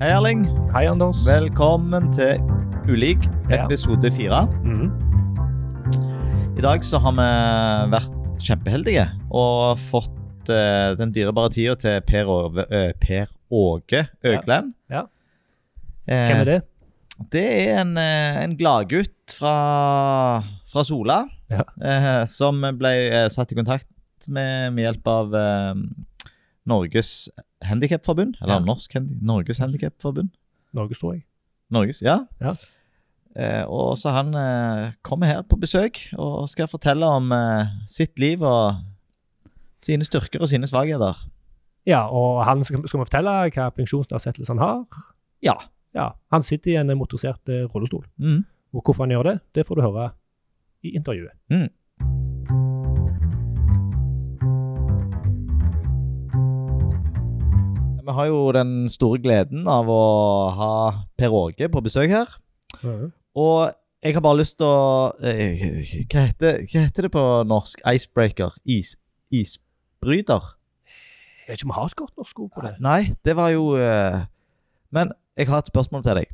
Hei, Erling. Hei, Anders. Velkommen til Ulik, episode fire. Mhm. I dag så har vi vært kjempeheldige og fått eh, den dyrebare tida til Per, Åge, eh, per Åge Øgland. Ja. ja. Hvem er det? Det er en, eh, en gladgutt fra, fra Sola Ja. eh, som ble eh, satt i kontakt med med hjelp av eh, Norges Handikapforbund. Eller Ja. Norsk Norges Handikapforbund. Norges, tror jeg. Norges, ja. Ja. Eh, og så han eh, kommer her på besøk og skal fortelle om eh, sitt liv og sine styrker og sine svakheter. Ja, og han skal, skal vi fortelle hva funksjonsnedsettelse han har? Ja. Ja, Han sitter i en motorisert eh, rullestol. Mm. Og hvorfor han gjør det, det får du høre i intervjuet. Vi har jo den store gleden av å ha Per Åge på besøk her. Mm. Og jeg har bare lyst til å eh, hva, heter, hva heter det på norsk? Icebreaker? Is, isbryter? Jeg vet ikke om vi har et godt norsk ord på det. Nei, det var jo eh, Men jeg har et spørsmål til deg.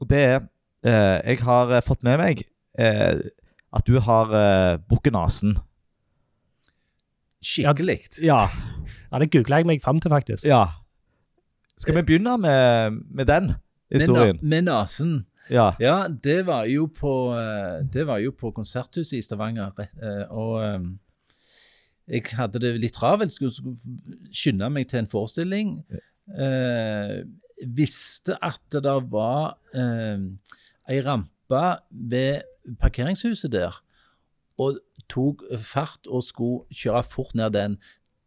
Og det er eh, Jeg har fått med meg eh, at du har bukket nesen. Skikkelig. Ja. Ja, Det googla jeg meg fram til, faktisk. ja. Skal vi begynne med, med den historien? med nesen. Ja. Ja, det var jo på, eh, det var jo på Konserthuset i Stavanger. eh, Og eh, jeg hadde det litt travelt, skulle, skynde meg til en forestilling. Eh, visste at det der var ei rampe ved parkeringshuset der, og tok fart og skulle kjøre fort ned den.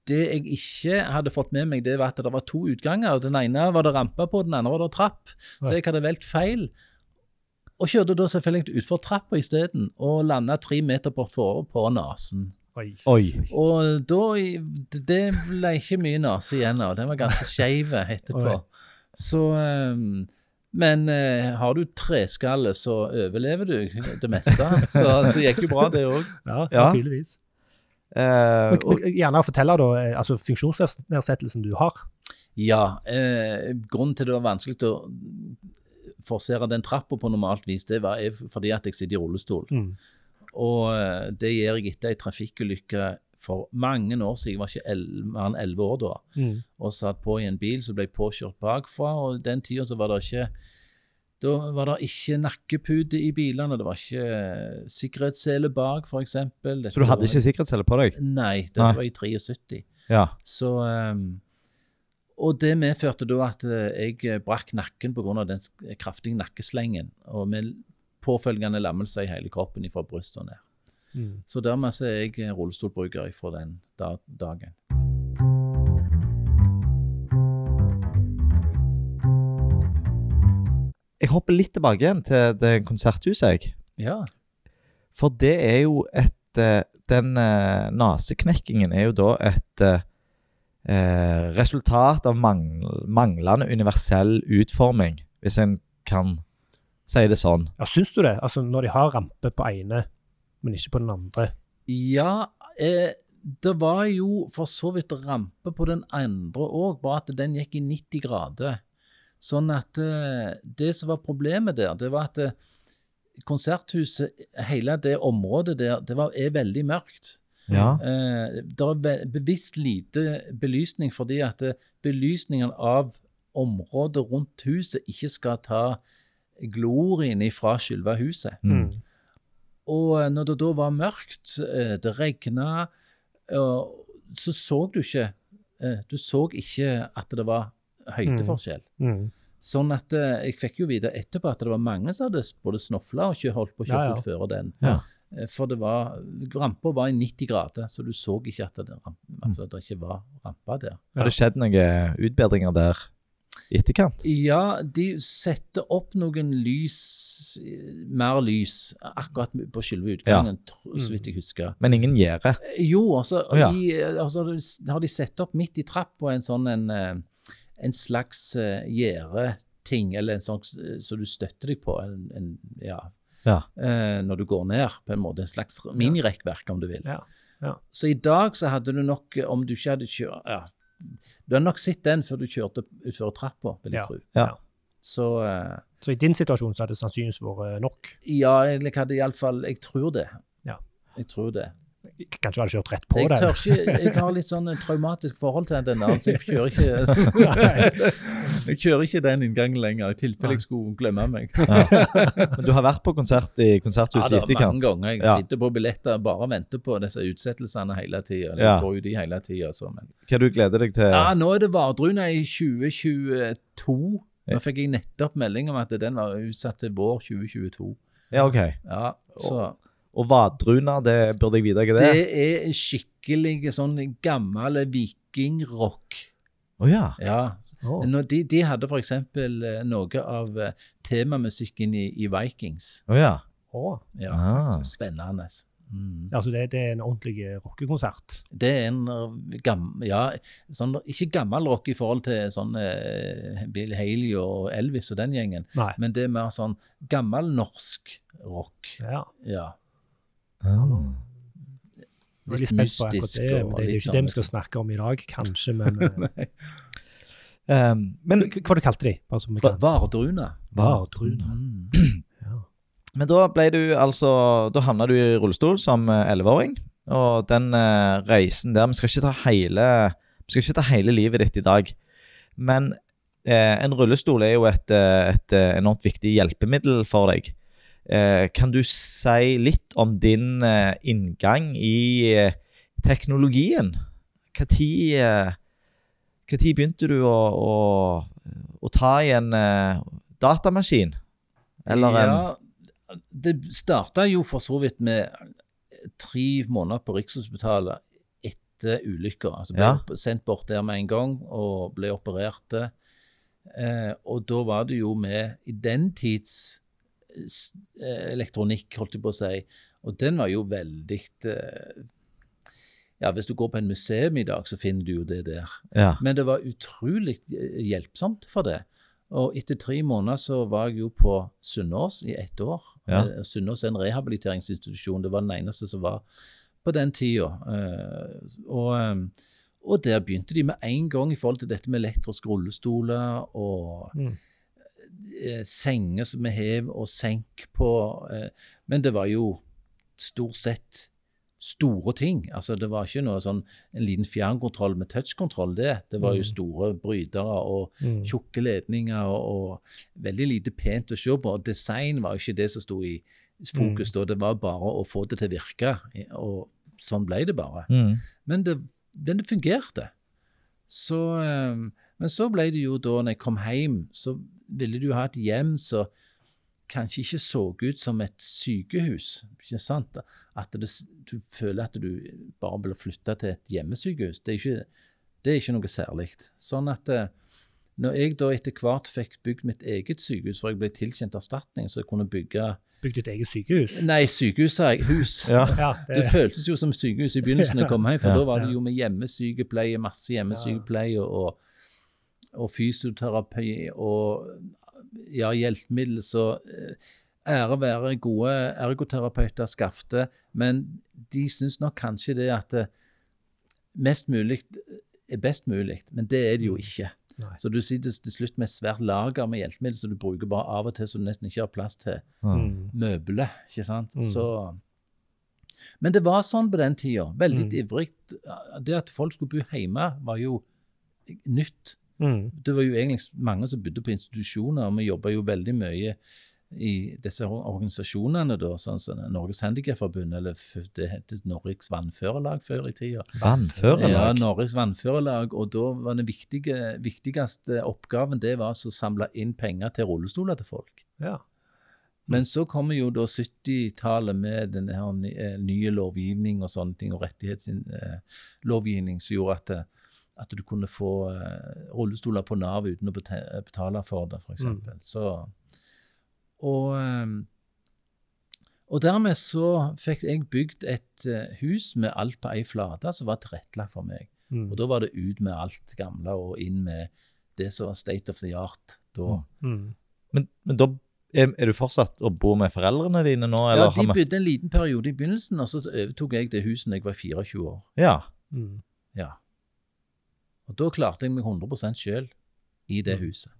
Det jeg ikke hadde fått med meg, det var at det var to utganger. og Den ene var det rampe på, den andre var det trapp. Så jeg hadde valgt feil. Og kjørte da selvfølgelig utfor trappa isteden, og landa tre meter bortfor på nesen. Oi. Oi. Og da Det ble ikke mye nese igjen av. Den var ganske skeiv etterpå. Så ehm, Men eh, har du treskalle, så overlever du det meste. Så det gikk jo bra, det òg. Ja, Ja. tydeligvis. Eh, Men, og, gjerne fortelle da, eh, altså funksjonsnedsettelsen du har. Ja. Eh, grunnen til det var vanskelig å forsere den trappa på normalt vis, det var fordi at jeg sitter i rullestol. Mm. Og eh, det gjør jeg etter ei trafikkulykke for mange år siden. Jeg var ikke mer enn elleve år da. Mm. Og satt på i en bil som ble påkjørt bakfra. Og den tida så var det ikke da var det ikke nakkepute i bilene, det var ikke eh, sikkerhetssele bak, f.eks. så du hadde ikke sikkerhetssele på deg? Nei, det Nei. var i 73. Ja. Så ehm, Og det medførte da at eh, jeg eh, brakk nakken pga. den kraftige nakkeslengen. Og med påfølgende lammelse i hele kroppen fra brystet og ned. Mm. Så dermed så er jeg rullestolbruker fra den dagen. Jeg hopper litt tilbake igjen til det konserthuset, jeg. Ja. For det er jo et eh, Den uh, naseknekkingen er jo da et eh, eh, resultat av mangl manglende universell utforming, hvis en kan si det sånn. Ja, Syns du det? Altså Når de har rampe på ene, men ikke på den andre. Ja, eh, det var jo for så vidt rampe på den andre òg, bare at den gikk i 90 grader. Sånn at eh, det som var problemet der, det var at eh, konserthuset, hele det området der, det var, er veldig mørkt. Ja. Eh, det er bevisst lite belysning fordi at eh, belysningen av området rundt huset ikke skal ta glorien ifra selve huset. Mm. Og eh, når det da var mørkt, det regna, så så du ikke Du så ikke at det var høydeforskjell. Mm. Sånn at eh, jeg fikk jo vite etterpå at det var mange som hadde både snofla og ikke holdt på å kjøre Ja, ja. ut før den. Ja. Eh, For det var, rampa var i 90 grader, så du så ikke at det, at det ikke var rampa der. Har det skjedd noen utbedringer der etterkant? Ja, de setter opp noen lys, eh, mer lys, akkurat på selve utgangen, ja. så vidt jeg husker. Men ingen gjerde? Jo, altså, oh, ja. i, altså har de sett opp midt i trappa en sånn en, en slags uh, gjerdeting, eller en sånn som du støtter deg på, en, en, ja, Ja. Uh, når du går ned, på en måte. En slags minirekkverk, om du vil. Ja, ja. Så i dag så hadde du nok, om du ikke hadde kjørt ja, Du hadde nok sett den før du kjørte utfor trappa, vil jeg tro. Ja. Så uh, Så i din situasjon så hadde det sannsynligvis vært nok. ja, jeg hadde iallfall Jeg tror det. Ja. Jeg tror det. Kanskje du hadde kjørt rett på Jeg det. tør ikke Jeg har litt sånn traumatisk forhold til den altså jeg kjører ikke Jeg kjører ikke den inngangen lenger, i tilfelle jeg skulle glemme meg. Men du har vært på konsert i Ja, Konserthuset det etterkant? er mange ganger. Jeg Ja. sitter på billetter og bare venter på disse utsettelsene hele tida. Jeg Ja. får jo de hele tida. Men Hva du gleder deg til? Ja, nå er det Vardruna i 2022. Nå fikk jeg nettopp melding om at den var utsatt til vår 2022. Ja, ok. Ja, så Og Vadruna, det burde jeg vite hva det Det er? er skikkelig sånn gammel vikingrock. Oh, ja. Ja. Oh. De, de hadde f.eks. noe av eh, temamusikken i, i Vikings. Oh, ja. Oh. Ja, Ah. Spennende. Mm. Altså det, det er en ordentlig rockekonsert. Det er en gammel gam, ja, sånn, ikke gammel rock i forhold til sånn eh, Bill Haley og Elvis og den gjengen, Nei. men det er mer sånn gammel norsk rock. Ja. Ja. Ah. Er litt mystisk det, men det er jo ikke det vi sånn- skal snakke om i dag, kanskje, men Um, men, Hva du kalte de? Bare så vi Va- kan- Vardruna. Vardruna. Mm. Ja. men da ble du altså Da havna du i rullestol som eh, elleveåring. Og den uh, reisen der Vi skal ikke ta hele Vi skal ikke ta hele livet ditt i dag. Men eh, en rullestol er jo et, et, et enormt viktig hjelpemiddel for deg. Eh, kan du si litt om din eh, inngang i eh, teknologien? Når begynte du å, å, å ta i en datamaskin? Eller en ja, det starta jo for så vidt med tre måneder på Rikshospitalet etter ulykka. Altså ble Ja. sendt bort der med en gang og ble operert. Eh, og da var det jo med i den tids elektronikk, holdt jeg på å si. Og den var jo veldig eh, Ja, hvis du går på en museum i dag, så finner du jo det der. Ja. Men det var utrolig eh, hjelpsomt for det. Og etter tre måneder så var jeg jo på Sunnaas i ett år. Ja. Eh, Sunnaas er en rehabiliteringsinstitusjon. Det var den eneste som var på den tida. Eh, og, eh, og der begynte de med en gang i forhold til dette med elektriske rullestoler og Mm. Eh, senger som vi hev og senk på. Eh, men det var jo stort sett store ting. Altså Det var ikke noe sånn en liten fjernkontroll med touchkontroll. Det Det var jo Mm. store brytere og Mm. tjukke ledninger og, og veldig lite pent å se på. Og design var jo ikke det som sto i fokus da. Det var bare å få det til å virke. Og sånn ble det bare. Mm. Men det, den fungerte. Så, eh, men så ble det jo da, når jeg kom hjem, så ville du ha et hjem som kanskje ikke så ut som et sykehus. ikke sant? At det, du føler at du bare blir flytta til et hjemmesykehus. Det er ikke, det er ikke noe særlig. Sånn at eh, når jeg da etter hvert fikk bygd mitt eget sykehus, for jeg ble tilkjent erstatning, så jeg kunne bygge Bygd ditt eget sykehus? Nei, sykehus, sa jeg. Hus. Ja. Ja, Det føltes jo som sykehus i begynnelsen da jeg kom hjem, for Ja. da var det jo med hjemmesykepleie, masse hjemmesykepleie og, og fysioterapi og ja, hjelpemiddel. Så eh, ære være gode ergoterapeuter, Skafte, men de syns nok kanskje det at det mest mulig er best mulig, men det er det jo ikke. Nei. Så du sitter til slutt med et svært lager med hjelpemidler som du bruker bare av og til, så du nesten ikke har plass til Mm. møbler, ikke sant? Mm. Så Men det var sånn på den tida. Veldig Mm. ivrig. Det at folk skulle bo hjemme, var jo nytt. Mm. Det var jo egentlig mange som bodde på institusjoner, og vi jobba jo veldig mye i disse organisasjonene, da, sånn som Norges Handikapforbund, eller det het Norges Vannførerlag før i tida. Ja, Norges Vannførerlag, og da var den viktige, viktigste oppgaven det var altså å samle inn penger til rullestoler til folk. Ja. Men så kommer jo da 70-tallet med den eh, nye lovgivning og sånne ting, og rettighetslovgivning som gjorde at, det- at du kunne få eh, rullestoler på Nav uten å betale for det, f.eks. Mm. Så og, eh, og dermed så fikk jeg bygd et eh, hus med alt på ei flate som var tilrettelagt for meg. Mm. Og da var det ut med alt gamle og inn med det som var state of the art da. Mm. Men, men da er, er du fortsatt og bor med foreldrene dine nå? Ja, De bodde en liten periode i begynnelsen, og så overtok jeg det huset da jeg var 24 år. Ja. Mm. Ja. Og da klarte jeg meg 100% sjøl i det Mm. huset.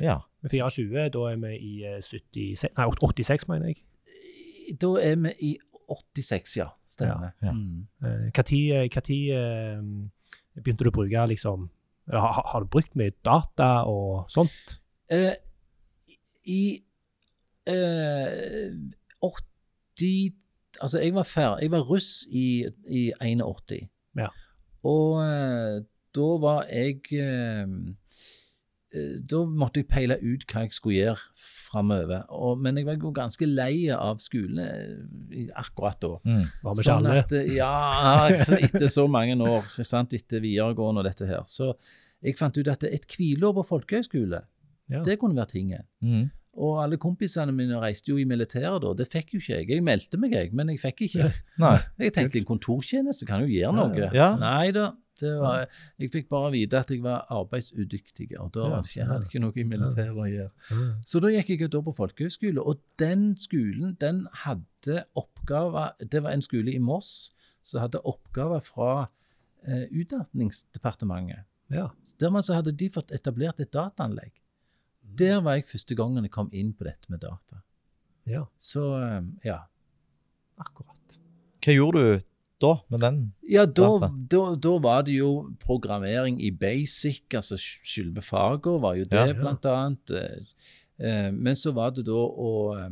ja. Med 24, da er vi i eh, 76, nei, 86, mener jeg. Da er vi i 86, ja. Stemmer. Ja, ja. Mm. Eh, Hva tid, eh, hva eh, begynte du å bruke liksom eller har, har du brukt mye data og sånt? Eh, I eh, 80 Altså, jeg var fer, Jeg var russ i, i 81. Ja. Og eh, da var jeg eh, eh, Da måtte jeg peile ut hva jeg skulle gjøre framover. Men jeg var jo ganske lei av skole eh, akkurat da. Mm. Var vi ikke Sånn at, ja, altså, etter så mange år, så sant, etter videregående og dette her. Så jeg fant ut at et hvileår på folkehøyskole, Ja. det kunne være tingen. Mm. Og alle kompisene mine reiste jo i militæret da. Det fikk jo ikke jeg. Jeg meldte meg, jeg, men jeg fikk ikke. Nei. Jeg tenkte en kontortjeneste kan jo gjøre Ja, noe. ja. Nei da. Var, jeg fikk bare vite at jeg var arbeidsudyktig, og da hadde var ikke, jeg ikke noe i militæret å gjøre. Mm. Så da gikk jeg da på folkehøyskole, og den skolen den hadde oppgaver Det var en skole i Moss som hadde oppgaver fra eh, Utdanningsdepartementet. Ja. Dermed så hadde de fått etablert et dataanlegg. Der var jeg første gangen jeg kom inn på dette med data. ja, Så eh, ja. akkurat. Hva gjorde du da med den? Ja, da, da, da var det jo programmering i basic, altså selve faget var jo det, Ja. blant annet. Eh, eh, men så var det da å eh,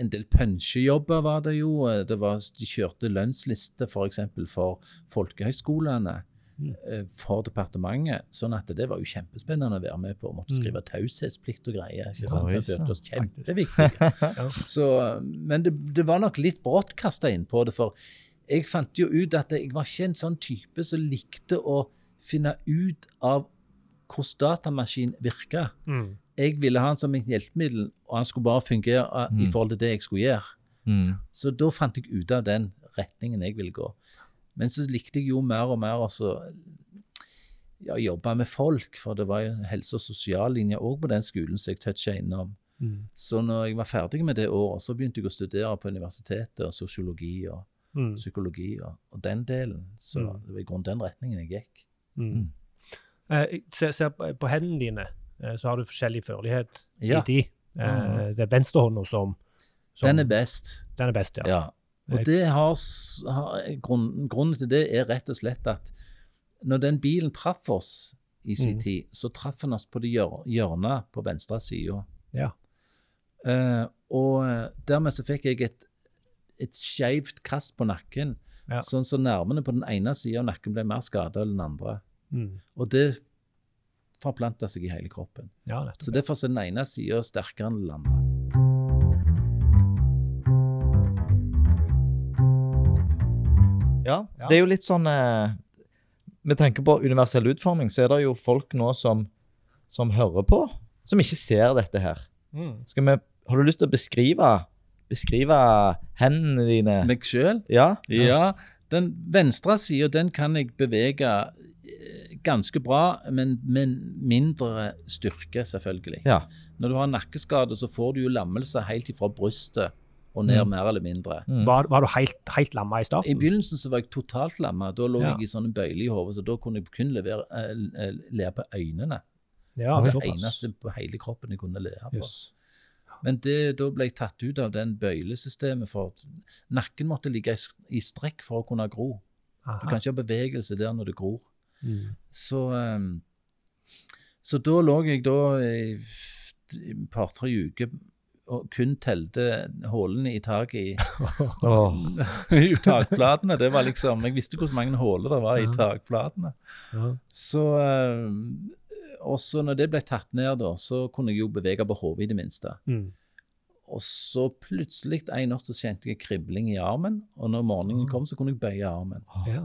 En del punsjejobber var det jo. Det var, de kjørte lønnsliste f.eks. For, eksempel for folkehøyskolene. Mm. eh, For departementet. Sånn at det var jo kjempespennende å være med på. Måtte Mm. skrive taushetsplikt og greier. ikke sant? Det følte oss kjempeviktige. Så, men det, det var nok litt brått kasta inn på det, for jeg fant jo ut at jeg var ikke en sånn type som likte å finne ut av hvordan datamaskin virka. Mm. Jeg ville ha han som et hjelpemiddel, og han skulle bare fungere mm. i forhold til det jeg skulle gjøre. Mm. Så da fant jeg ut av den retningen jeg ville gå. Men så likte jeg jo mer og mer å ja, jobbe med folk, for det var jo helse- og sosiallinje òg på den skolen som jeg toucha innom. Mm. Så når jeg var ferdig med det året, så begynte jeg å studere på universitetet, og sosiologi og Mm. psykologi og, og den delen. Så Mm. det var i grunnen den retningen jeg gikk. Mm. Mm. Eh, se, på hendene dine, eh, så har du forskjellig førlighet Ja, i de. Eh, det er venstrehånda som, som den er best. Den er best, ja. Ja. Og det har, har grunnen, Grunnen til det er rett og slett at når den bilen traff oss i sin Mm. tid, så traff den oss på det hjørnet på venstre side. Ja. Uh, og eh, dermed så fikk jeg et, et skeivt kast på nakken. Ja. Sånn så nervene på den ene sida av nakken ble mer skada enn den andre. Mm. Og det forplanta seg i hele kroppen. ja. Så derfor er den ene sida sterkere enn den andre. Ja, Ja. det er jo litt sånn eh, Med tanke på universell utforming, så er det jo folk nå som, som hører på, som ikke ser dette her. Mm. Skal vi, har du lyst til å beskrive, beskrive hendene dine? Meg sjøl? Ja? Ja. Den venstre sida, den kan jeg bevege eh, ganske bra, men med mindre styrke, selvfølgelig. Ja. Når du har nakkeskade, så får du jo lammelse helt ifra brystet og ned, Mm. mer eller mindre. Mm. Var, var du helt, helt lamma i I begynnelsen så var jeg totalt lamma. Da lå Ja. jeg i sånne bøyler i hodet, så da kunne jeg kun levere, eh, le på øynene. Ja, det såpass. eneste på hele kroppen jeg kunne le på. Jøss. Men det, da ble jeg tatt ut av den bøylesystemet, for nakken måtte ligge i, strekk for å kunne gro. Du kan ikke ha bevegelse der når det gror. Mm. Så, ehm, så da lå jeg da i et par-tre uker og kun telte hullene i taket i, oh. i takplatene. Det var liksom, Jeg visste hvor mange huller det var i takplatene. Ja. Så ehm, Og så når det ble tatt ned, da, så kunne jeg jo bevege på hodet i det minste. Mm. Og så plutselig en natt så kjente jeg kribling i armen, og når morgenen kom, så kunne jeg bøye armen. Ja.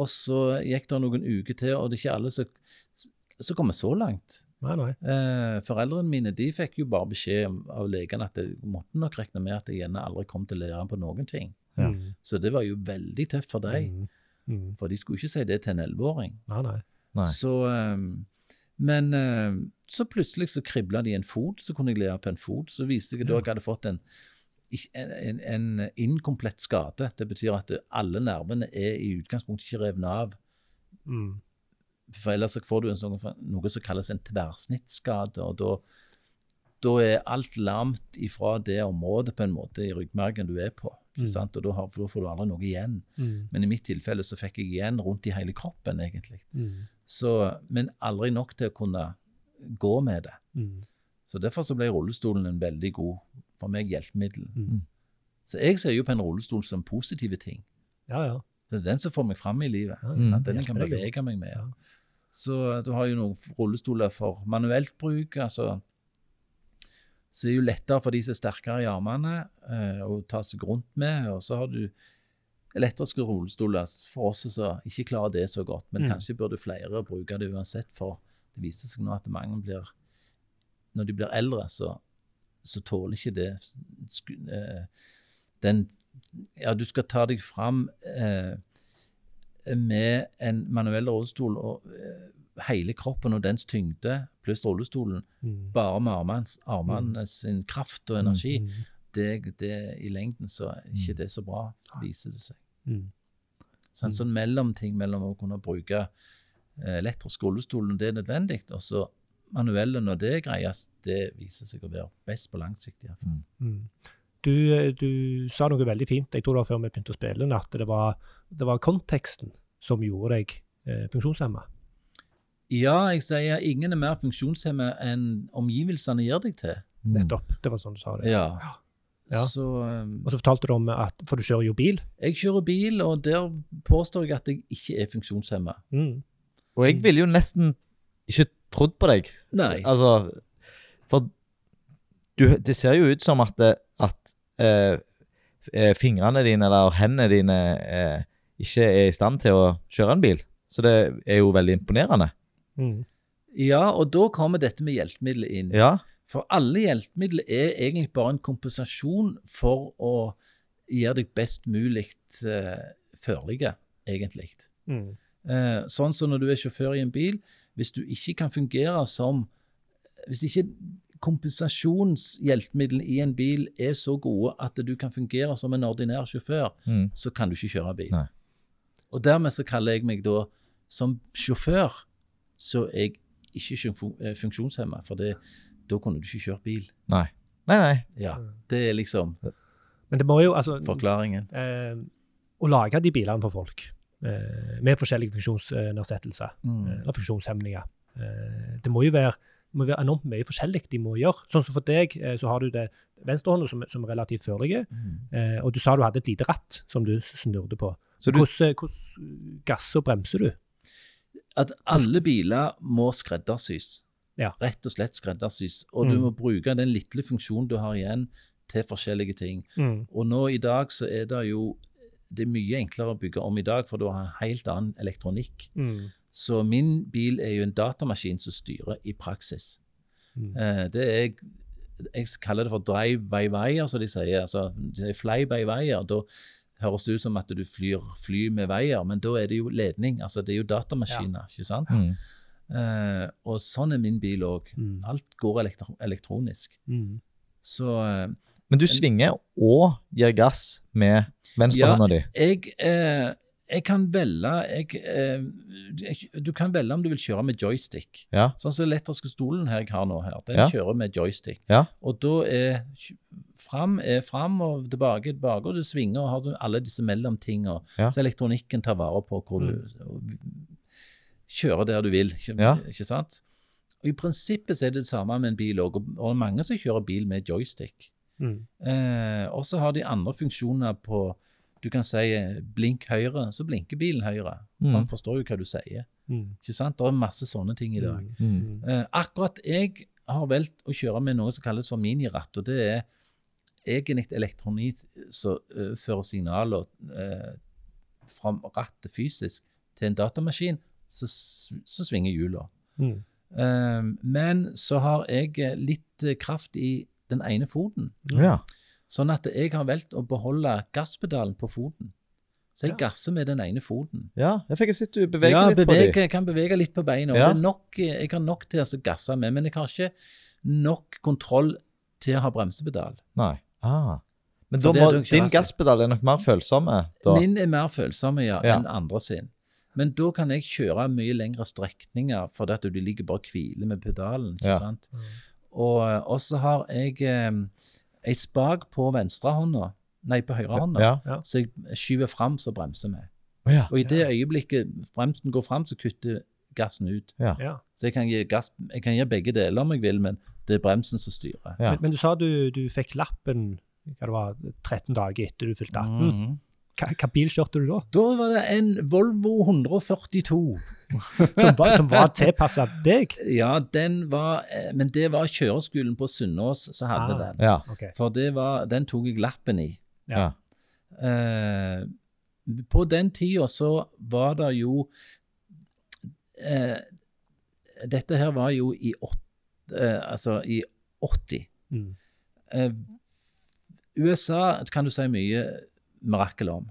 Og så gikk det noen uker til, og det er ikke alle som kommer så langt. Nei, nei. Eh, foreldrene mine de fikk jo bare beskjed av legen at jeg måtte nok regne med at jeg gjerne aldri kom til å lære på noen ting. Ja. Mm. Så det var jo veldig tøft for dem, Mm. Mm. for de skulle ikke si det til en elleveåring. Nei, nei. Nei. Så, eh, men eh, så plutselig så kribla de en fot, så kunne jeg lære på en fot. Så viste jeg da at jeg hadde fått en, en, en, inkomplett skade. Det betyr at alle nervene er i utgangspunktet ikke revnet av. Mm. For ellers så får du en sånn, noe som kalles en tverrsnittskade, og da da er alt lamt ifra det området på en måte i ryggmargen du er på. Mm. Og da, har, da får du aldri noe igjen. Mm. Men i mitt tilfelle så fikk jeg igjen rundt i hele kroppen, egentlig. Mm. Så, men aldri nok til å kunne gå med det. Mm. Så derfor så ble rullestolen en veldig god, for meg, hjelpemiddel. Mm. Så jeg ser jo på en rullestol som positive ting. Ja, ja. Det er den som får meg fram i livet. Ja, sant? Den jeg kan bevege meg med. Ja. Så du har jo noen rullestoler for manuelt bruk. altså Så det er jo lettere for de som er sterkere i armene eh, å ta seg rundt med. Og så har du elektriske rullestoler for oss som ikke klarer det så godt. Men Mm. kanskje burde flere bruke det uansett, for det viser seg nå at mange blir Når de blir eldre, så, så tåler ikke det eh, den Ja, du skal ta deg fram eh, med en manuell rullestol og eh, hele kroppen og dens tyngde pluss rullestolen, Mm. bare med armene, armene sin kraft og energi, Mm. Det, det i lengden så er ikke det så bra, viser det seg. Mm. Så en Mm. sånn mellomting mellom å kunne bruke lettere elektrisk rullestol når det er nødvendig, og så manuelle når det er greiest, det viser seg å være best på lang sikt. hvert fall. Mm. Du, du sa noe veldig fint, jeg tror det var før vi begynte å spille, at det var, det var konteksten som gjorde deg eh, funksjonshemma. Ja, jeg sier ingen er mer funksjonshemmet enn omgivelsene gjør deg til. Mm. Nettopp. Det var sånn du sa det. Ja. Ja. Så um, Og så fortalte du om at For du kjører jo bil. jeg kjører bil, og der påstår jeg at jeg ikke er funksjonshemmet. Mm. Og jeg ville jo nesten ikke trodd på deg. Nei. Altså, for du, det ser jo ut som at, det, at eh, eh, fingrene dine eller hendene dine eh, ikke er i stand til å kjøre en bil. Så det er jo veldig imponerende. Mm. Ja, og da kommer dette med hjelpemidler inn. Ja. For alle hjelpemidler er egentlig bare en kompensasjon for å gjøre deg best mulig uh, førlige, egentlig. Mm. Uh, sånn som når du er sjåfør i en bil, hvis du ikke kan fungere som Hvis ikke kompensasjonshjelpemidlene i en bil er så gode at du kan fungere som en ordinær sjåfør, Mm. så kan du ikke kjøre bil. Nei. Og dermed så kaller jeg meg da som sjåfør, så er jeg ikke eh, funksjonshemma, for det, da kunne du ikke kjørt bil. Nei. Nei, nei. Ja, Det er liksom Men det må jo altså forklaringen. eh, Å lage de bilene for folk eh, med forskjellige funksjonsnedsettelser Mm. eller funksjonshemninger eh, Det må jo være, det må være enormt mye forskjellig de må gjøre. Sånn som for deg, eh, så har du det venstrehånda som, som er relativt førlig, Mm. eh, og du sa du hadde et lite ratt som du snurde på. Så du, Hvordan, hvordan gasser og bremser du? At alle biler må skreddersys. Ja. Rett og slett skreddersys. Og du Mm. må bruke den lille funksjonen du har igjen, til forskjellige ting. Mm. Og nå i dag så er det jo det er mye enklere å bygge om i dag, for du har en helt annen elektronikk. Mm. Så min bil er jo en datamaskin som styrer i praksis. Mm. Eh, det er Jeg kaller det for drive-by-wire, som de sier. altså det er Fly-by-wire. Da høres det ut som at du flyr fly med veier, men da er det jo ledning. altså Det er jo datamaskiner, ikke sant? mm. Eh, og sånn er min bil òg. Mm. Alt går elektro elektronisk. Mm. Så uh, Men du svinger og gir gass med venstrehånda di. jeg, uh, jeg kan velge jeg, eh, du- kan velge om du vil kjøre med joystick. Ja. Sånn som den elektriske stolen her jeg har nå, her, den Ja. kjører med joystick. Ja. Og da er fram er fram og tilbake tilbake, og du svinger og har alle disse mellomtinga Ja. Så elektronikken tar vare på hvor du og kjører der du vil, ikke, Ja. ikke sant? Og I prinsippet så er det det samme med en bil òg, og, og mange som kjører bil med joystick. Mm. Eh, og så har de andre funksjoner på Du kan si blink høyre, så blinker bilen høyre. For Mm. han forstår jo hva du sier. Mm. Ikke sant? Det er masse sånne ting i dag. Mm. Mm. Eh, akkurat jeg har valgt å kjøre med noe som kalles for miniratt, og det er egentlig elektronikk som uh, fører signaler uh, fra rattet fysisk til en datamaskin, så, så svinger hjula. Mm. Um, men så har jeg eh, litt eh, kraft i den ene foten. Ja. Sånn at jeg har valgt å beholde gasspedalen på foten. Så jeg Ja. gasser med den ene foten. ja, jeg fikk sett du beveger ja, litt på bevege, dem. jeg kan bevege litt på beina. Ja. Nok, jeg har nok til å gasse med, men jeg har ikke nok kontroll til å ha bremsepedal. Nei. Ah. Men da må, din gasspedal er nok mer følsomme da. Min er mer følsomme ja, Ja. enn andre sin. Men da kan jeg kjøre mye lengre strekninger, fordi at du ligger bare og hviler med pedalen. ikke Ja. sant? Og eh, og så har jeg eh, ei spak på venstrehånda, nei, på høyrehånda, Ja. så jeg skyver fram, så bremser vi. Oh, ja. Og i det øyeblikket bremsen går fram, så kutter gassen ut. Ja. Ja. Så jeg kan gi gass, jeg kan gi begge deler om jeg vil, men det er bremsen som styrer. Ja. Men, men du sa du, du fikk lappen hva det var, 13 dager etter du fylte 18. Mm Hva, hva bil kjørte du da? Da var det en Volvo 142. Som var, som var tilpassa deg? Ja, den var eh, Men det var kjøreskolen på Sunnaas som hadde Ah. den. Ja. Okay. For det var, den tok jeg lappen i. Ja. Eh, på den tida så var det jo eh, Dette her var jo i, åt, eh, altså i 80. Mm. Eh, USA kan du si mye mirakel om.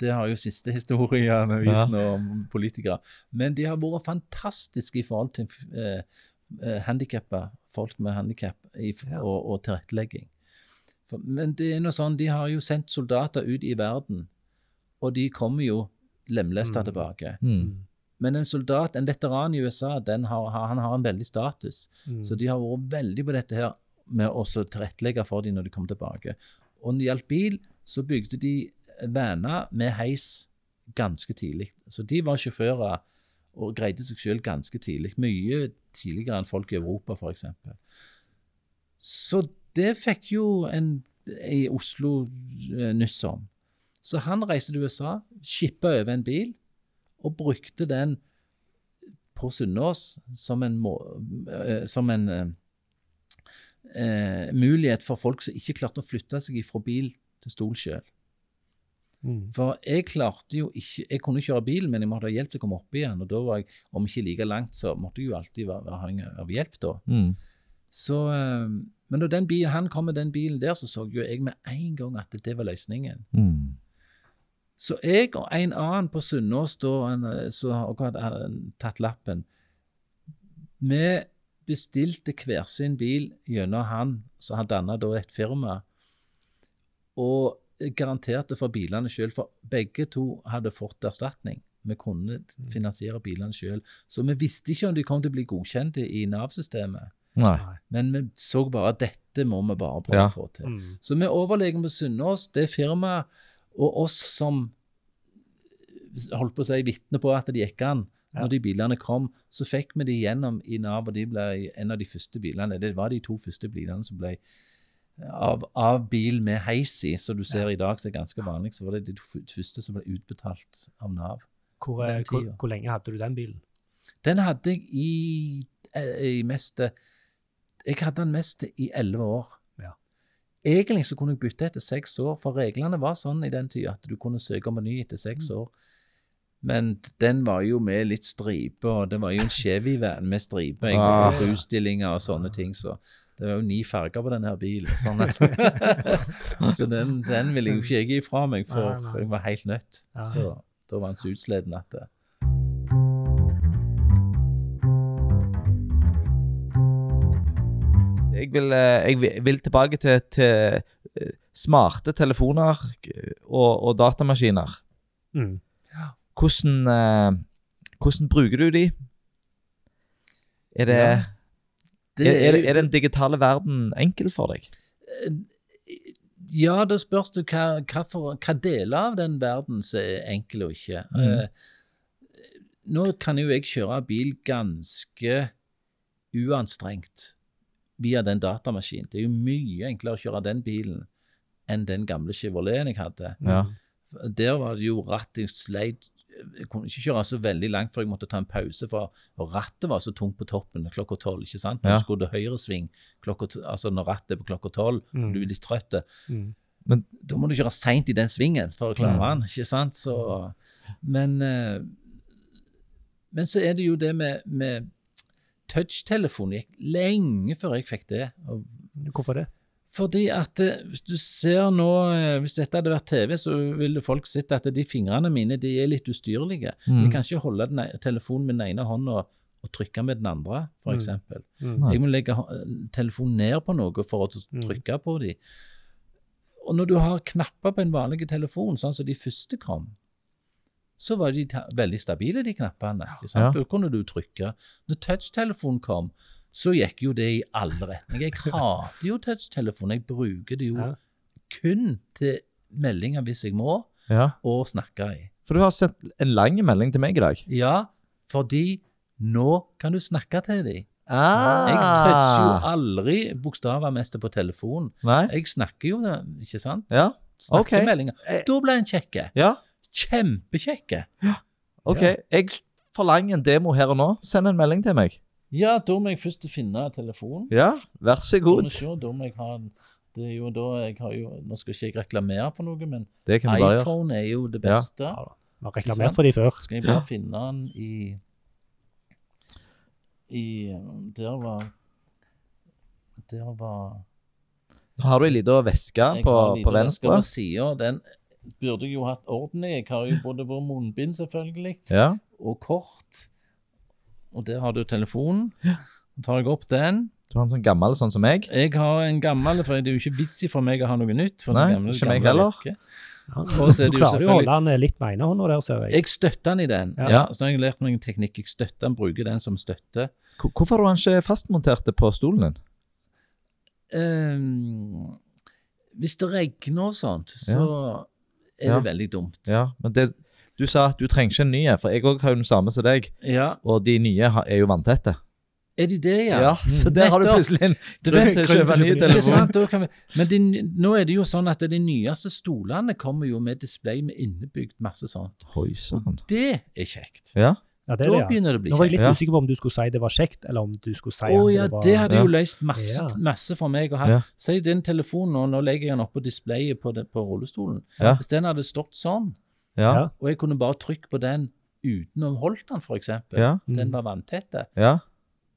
Det har jo siste historien vist Ja. om politikere. Men de har vært fantastiske i forhold til eh, eh, handikappa, folk med handikap og, og tilrettelegging. For, men det er noe sånn, de har jo sendt soldater ut i verden, og de kommer jo lemlesta Mm. tilbake. Mm. Men en soldat, en veteran i USA, den har, har- han har en veldig status. Mm. Så de har vært veldig på dette her med å tilrettelegge for dem når de kom tilbake. Og når det gjaldt bil, så bygde de vaner med heis ganske tidlig. Så de var sjåfører og greide seg selv ganske tidlig. Mye tidligere enn folk i Europa, f.eks. Så det fikk jo en i Oslo eh, nyss om. Så han reiste til USA, skippa over en bil, og brukte den på Sunnaas som en, eh, som en eh, eh, mulighet for folk som ikke klarte å flytte seg fra bil til stol sjøl. Mm. For jeg klarte jo ikke Jeg kunne kjøre bil, men jeg måtte ha hjelp til å komme opp igjen. Og da var jeg, om ikke like langt, så måtte jeg jo alltid være avhengig av hjelp, da. Mm. Så, eh, men da den bilen, han kom med den bilen der, så så jo jeg med en gang at det var løsningen. Mm. Så jeg og en annen på Sunnaas eh, som hadde, hadde tatt lappen, vi bestilte hver sin bil gjennom han som hadde dannet da et firma, og garanterte for bilene sjøl, for begge to hadde fått erstatning. Vi kunne finansiere bilene sjøl. Så vi visste ikke om de kom til å bli godkjente i Nav-systemet. Nei. Men vi så bare at dette må vi bare prøve Ja. å få til. Mm. Så vi overlegen på Sunnaas, det firmaet, og oss som holdt på å si vitne på at det gikk an, Ja. når de bilene kom, så fikk vi de gjennom i Nav, og de ble en av de første bilene. Det var de to første bilene som ble av, av bil med heis i, som du ser i dag, som er ganske vanlig, så var det de første som ble utbetalt av Nav. Hvor, eh, hvor, hvor lenge hadde du den bilen? Den hadde jeg i, eh, i mest Jeg hadde den mest i elleve år. Ja. Egentlig så kunne jeg bytte etter seks år, for reglene var sånn i den tida at du kunne søke om en ny etter seks Mm. år. Men den var jo med litt stripe, og det var jo en Chevy-van med stripe jeg, Ah. og utstillinger og sånne ting, så det var jo ni farger på denne bilen. Sånn at, så den, den ville jeg jo ikke gi fra meg, for, Nei, nei. jeg var helt nødt. Ja. Så da var han så utsliten at det, Jeg vil, eh, jeg vil- tilbake til, til eh, smarte telefoner eh, og, og datamaskiner. Mm. Hvordan, eh, hvordan bruker du de? Er det, Ja. Er, er, er den digitale verden enkel for deg? Ja, da spørs det hva, hva, for, hva deler av den verden som er enkel og ikke. Mm. Uh, nå kan jo jeg kjøre bil ganske uanstrengt via den datamaskinen. Det er jo mye enklere å kjøre den bilen enn den gamle Chevroleten jeg hadde. Ja. Der var det jo rattet sleit Jeg kunne ikke kjøre så veldig langt før jeg måtte ta en pause, for rattet var så tungt på toppen klokka tolv. ikke sant? Når Ja. du skulle til høyresving, altså når rattet er på klokka tolv, Mm. du er litt trøtt, Mm. da må du kjøre seint i den svingen for å klare den. ikke sant? Så, men, eh, men så er det jo det med, med touchtelefon gikk lenge før jeg fikk det. Og Hvorfor det? Fordi at eh, hvis du ser nå eh, Hvis dette hadde vært TV, så ville folk sett at de fingrene mine de er litt ustyrlige. Mm. Jeg kan ikke holde den, telefonen med den ene hånda og trykke med den andre, Mm. f.eks. Mm. mm. Jeg må legge telefonen ned på noe for å trykke Mm. trykke på dem. Og når du har knapper på en vanlig telefon, sånn som de første kom, så var de ta veldig stabile, de knappene. Ja. Da kunne du trykke. Når touchtelefonen kom, så gikk jo det i alle retninger. Jeg hater jo touchtelefon. Jeg bruker det jo Ja. kun til meldinger hvis jeg må, Ja. og snakke i. For du har sendt en lang melding til meg i dag. Ja, fordi nå kan du snakke til dem. Ah. Jeg toucher jo aldri bokstavermester på telefon. Nei? Jeg snakker jo, ikke sant? Ja. Snakkemeldinger. Okay. Da ble en kjekke. Ja. Kjempekjekke. OK. Jeg forlanger en demo her og nå. Send en melding til meg. Ja, da må jeg først finne telefonen. Ja, vær så Da må god. se, da må jeg ha det er jo da jeg har jo, Nå skal ikke jeg reklamere på noe, men iPhone er jo det beste. Ja. Vi har reklamert for de før. Skal jeg bare Ja. finne den i i Der var Der var Nå har du ei lita veske på, på venstre. På siden, den burde jeg jo hatt orden i. Jeg har jo både vært munnbind, selvfølgelig, Ja. og kort. Og der har du telefonen. Så tar jeg opp den. Du har en sånn gammel sånn som meg. Jeg har en gammel, for det er jo ikke vits i for meg å ha noe nytt. For Nei, den gamle, ikke meg heller. Ja, er du klarer jo å holde den litt med ene hånda der, ser jeg. Jeg støtter den i den. Ja. Ja. Så har jeg lært meg en teknikk. Jeg støtter den, bruker den som støtte. Hvorfor har du den ikke fastmontert på stolen din? Um, hvis det regner og sånt, så er Ja. det veldig dumt. Ja, men det, Du sa at du trenger ikke en ny, for jeg òg har jo den samme som deg. Ja. Og de nye har- er jo vanntette. Er de det, ja? Ja, så der har du plutselig en Du grunn til å kjøpe ny telefon. men de, nå er det jo sånn at de nyeste stolene kommer jo med display med innebygd masse sånt. Oi Og det er kjekt. Ja. Ja, det Da er det, ja. begynner det å bli Nå var jeg litt Ja. usikker på om du skulle si det var kjekt, eller om du skulle si oh, ja, det var det hadde jo løst masse, Ja. masse for meg. Ja. Si din telefon nå, nå legger jeg den oppå displayet på, det, på rullestolen. Ja. Hvis den hadde stått sånn, Ja. Og jeg kunne bare trykke på den uten å holde den, f.eks., Ja. den var vanntette, ja.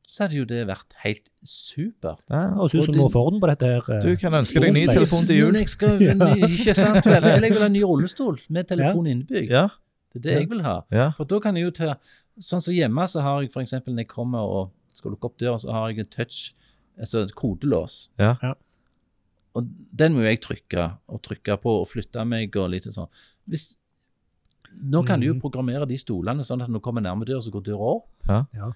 så hadde jo det vært helt supert. ja. og synes Og du må få orden på dette her. Du kan ønske deg ny telefon til jul. Jeg skal, ikke sant vel? Jeg vil ha en ny rullestol med telefon innebygd. Ja. Det er det Ja. jeg vil ha. Ja. For da kan jeg jo ta Sånn som hjemme, så har jeg f.eks. når jeg kommer og skal lukke opp døra, så har jeg en touch, altså et kodelås. Ja. Ja. Og den må jo jeg trykke og trykke på og flytte meg og litt sånn. Hvis, nå kan du jo Mhm. programmere de stolene sånn at når du kommer nærme døra, så går døra opp. Ja. Ja.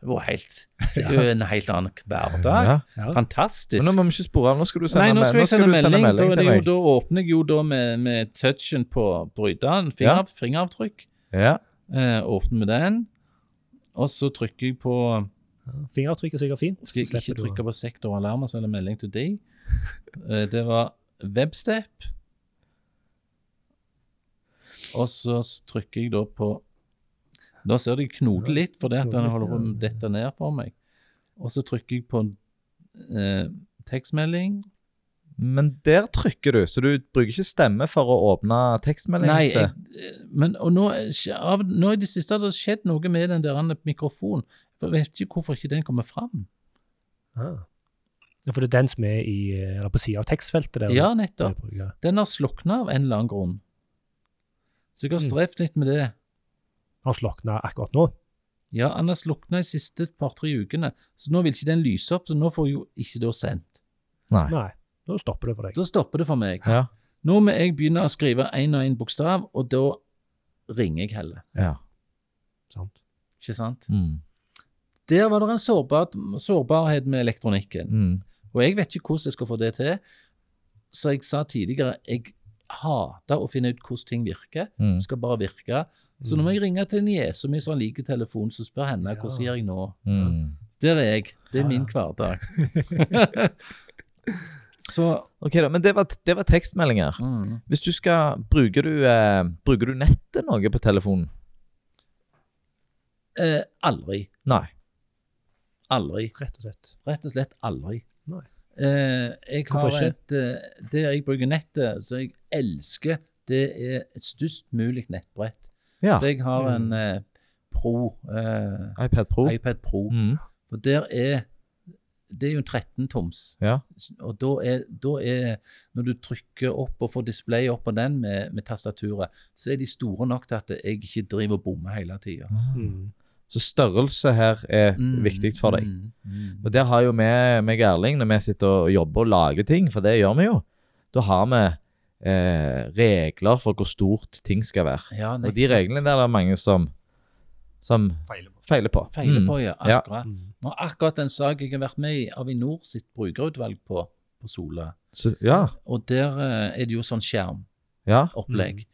Det var helt, det er jo en helt annen hverdag. Ja. Ja. Fantastisk. Men nå må vi ikke spore av. Nå skal du sende, Nei, nå skal jeg sende du melding. Da, er til det jo, meg. da åpner jeg jo da med, med touchen på bryteren, finger, fingeravtrykk. Ja. Eh, åpner med den. Og så trykker jeg på Fingeravtrykk er sikkert fint. Skal jeg ikke trykke på sektor og sende melding til deg? Eh, Det var webstep. Og så trykker jeg da på Da ser du jeg knoter litt, for det at den holder på å dette ned for meg. Og så trykker jeg på eh, tekstmelding. Men der trykker du, så du bruker ikke stemme for å åpne Nei, jeg, eh, men og nå, er av, nå i det siste har det skjedd noe med den der mikrofonen. Jeg vet ikke hvorfor ikke den kommer fram. Ah. Ja, for det er den som er i, eh, eller på sida av tekstfeltet der. Ja, nettopp. Den har slukna av en eller annen grunn. Så jeg har Mm. strevd litt med det. Han slokna akkurat nå. Ja, han har slukna de siste par-tre ukene, så nå vil ikke den lyse opp, så nå får jeg jo ikke da sendt. Nei. Nei, da stopper det for deg. Da stopper det for meg. Ja. Nå må jeg begynne å skrive én og én bokstav, og da ringer jeg heller. ja. Sant? Ikke sant? Mm. Der var det en sårbar, sårbarhet med elektronikken. Mm. Og jeg vet ikke hvordan jeg skal få det til. Så jeg sa tidligere, jeg hater å finne ut hvordan ting virker. Mm. Skal bare virke. Så nå må jeg ringe til en niese mi som liker telefon, så spør henne hvordan gjør jeg nå. Mm. Der er jeg. Det Ja, er min ja. hverdag. så Ok, da, men det var, det var tekstmeldinger. mm. Hvis du skal Bruker du, eh, bruker du nettet noe på telefonen? eh, Aldri. Nei. Aldri. Rett og slett. Rett og slett aldri. Nei. Eh, jeg har et eh, Det jeg bruker nettet, som jeg elsker, det er et størst mulig nettbrett. Ja. Så jeg har en Mm. eh, Pro, eh, iPad Pro. iPad Pro. Mm. Og der er Det er jo en 13-toms. Ja. Og da er, da er Når du trykker opp og får display opp på den med, med tastaturet, så er de store nok til at jeg ikke driver og bommer hele tida. Mm. Så størrelse her er viktig for deg. Mm, mm. Og der har jo vi, meg Erling, når vi sitter og jobber og lager ting, for det gjør vi jo, da har vi eh, regler for hvor stort ting skal være. Ja, Og de reglene der er det mange som som Feiler på. feiler på. Feiler Mm. på, ja. Ja. Akkurat. Ja. Nå, akkurat den sak jeg har vært med i Avinor sitt brukerutvalg på, på Sola. Så, ja. Og der eh, er det jo sånn skjermopplegg. ja.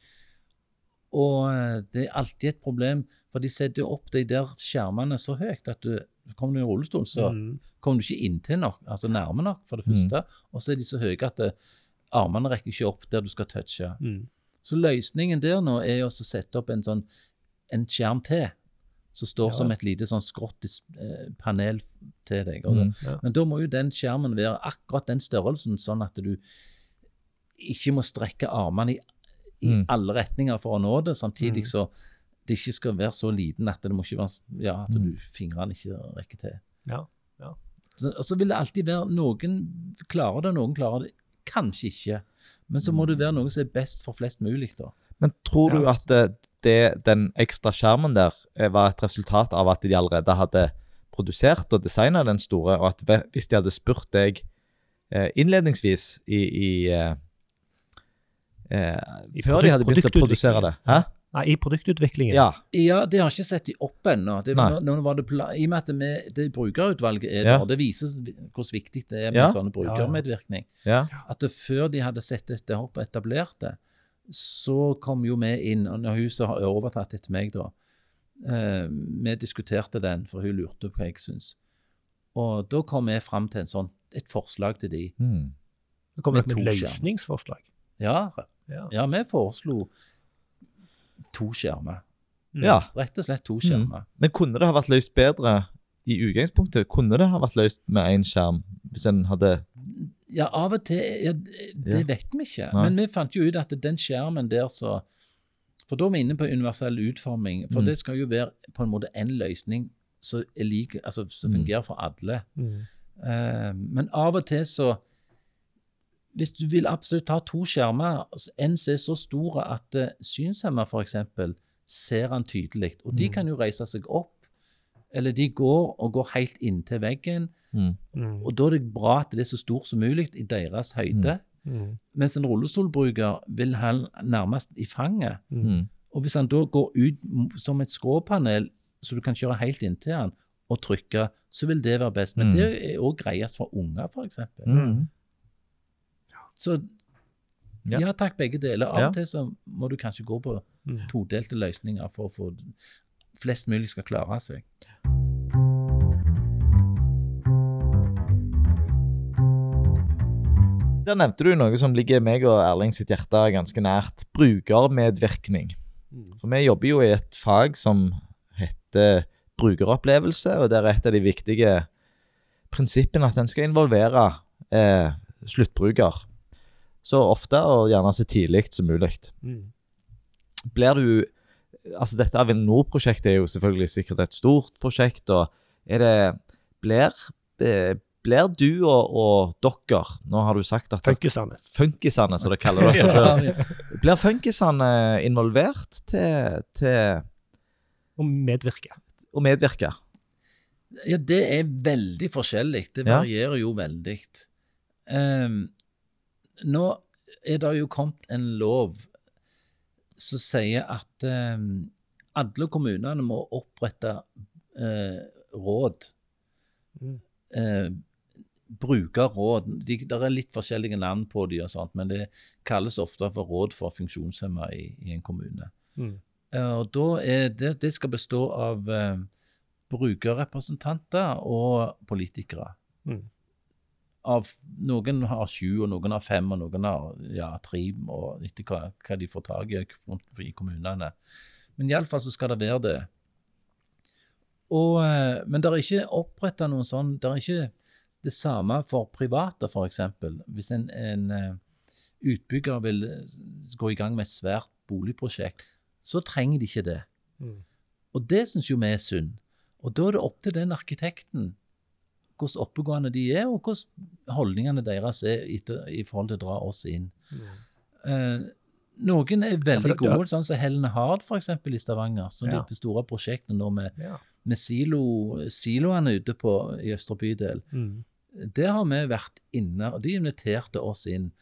Og eh, det er alltid et problem, for de setter opp de der skjermene så høyt at du kommer du i rullestol, så Mm. kommer du ikke inntil nok, altså nærme nok, for det Mm. første. Og så er de så høye at det, armene rekker ikke opp der du skal touche. Mm. Så løsningen der nå er jo å sette opp en sånn en skjerm til, som står Ja. som et lite sånn skrått eh, panel til deg. Mm. Ja. Men da må jo den skjermen være akkurat den størrelsen, sånn at du ikke må strekke armene i, i Mm. alle retninger for å nå det, samtidig Mm. så det ikke skal være så liten at det må ikke være ja, at du, Mm. fingrene ikke rekker til. Ja, ja. Så, og så vil det alltid være noen klarer det, noen klarer det kanskje ikke. Men så må det være noe som er best for flest mulig, da. Men tror du Ja. at det, det, den ekstra skjermen der eh, var et resultat av at de allerede hadde produsert og designa den store, og at hvis de hadde spurt deg eh, innledningsvis i, i eh, eh, I Før de hadde begynt å produsere det? Hæ? Nei, I produktutviklingen. Ja. Ja, det har ikke sett de opp ennå. Det, nå, nå var det pla- I og med at det, det brukerutvalget er Ja. der, det viser hvor viktig det er med Ja. sånne brukermedvirkning. ja. At det, før de hadde sett dette opp og etablert det, så kom jo vi inn. og Når huset har overtatt etter meg, da eh, Vi diskuterte den, for hun lurte på hva jeg syns. Og da kom vi fram til en sånn, et forslag til de. Mm. Det kom Med et løsningsforslag. Ja, Ja. ja vi foreslo to skjermer. Mm. ja. Rett og slett to skjermer. Men kunne det ha vært løst bedre i utgangspunktet? Kunne det ha vært løst med én skjerm hvis en hadde Ja, av og til ja, Det Ja. vet vi ikke. Nei. Men vi fant jo ut at den skjermen der så For da er vi inne på universell utforming. For Mm. det skal jo være på en måte en løsning som like, altså, som Mm. fungerer for alle. Mm. Uh, men av og til så Hvis du vil absolutt ha to skjermer, altså en som er så stor at uh, synshemma f.eks. ser han tydelig, og de Mm. kan jo reise seg opp, eller de går og går helt inntil veggen, mm. Mm. og da er det bra at det er så stort som mulig i deres høyde. Mm. Mens en rullestolbruker vil han nærmest i fanget. Mm. Mm. Og hvis han da går ut som et skråpanel, så du kan kjøre helt inntil han og trykke, så vil det være best. Men Mm. det er òg greiest for unger, f.eks. Mm. Så Ja. ja. takk, begge deler. Av Ja. og til så må du kanskje gå på Mm. todelte løsninger for å få flest mulig skal klare seg. Der nevnte du noe som ligger meg og Erling sitt hjerte ganske nært. Brukermedvirkning. Mm. For vi jobber jo i et fag som heter brukeropplevelse, og der er et av de viktige prinsippene at en skal involvere eh, sluttbruker. Så ofte og gjerne så tidlig som mulig. Mm. Blir du Altså, dette Avinor-prosjektet er jo selvfølgelig sikkert et stort prosjekt, og er det Blir, blir du og, og dere Nå har du sagt at Funkisene. Funkisene, som dere kaller det. Ja, Blir funkisene involvert til, til Og medvirke. å medvirke? Ja, det er veldig forskjellig. Det Ja. varierer jo veldig. Ehm, nå er det jo kommet en lov som sier at eh, alle kommunene må opprette eh, råd. Mm. Eh, brukerråd. De, det er litt forskjellige navn på de og sånt, men det kalles ofte for råd for funksjonshemmede i, i en kommune. Mm. Eh, Og da er det, det skal bestå av eh, brukerrepresentanter og politikere. Mm. Av, noen har sju, og noen har fem, og noen har ja, tre, og etter hva, hva de får tak i i kommunene. Men iallfall så skal det være det. Og, eh, men det er ikke oppretta noen sånn Det er ikke det samme for private, f.eks. Hvis en, en eh, utbygger vil eh, gå i gang med et svært boligprosjekt, så trenger de ikke det. Mm. Og det syns jo vi er synd. Og da er det opp til den arkitekten hvordan oppegående de er, og hvordan holdningene deres er i forhold til å dra oss inn. Mm. Eh, noen er veldig det- gode, sånn som Helen Hard eksempel, i Stavanger. Som Ja. ja. det store prosjektet nå med, Ja. med silo, siloene ute på, i Østre bydel. Mm. Der har vi vært inne, og de inviterte oss inn.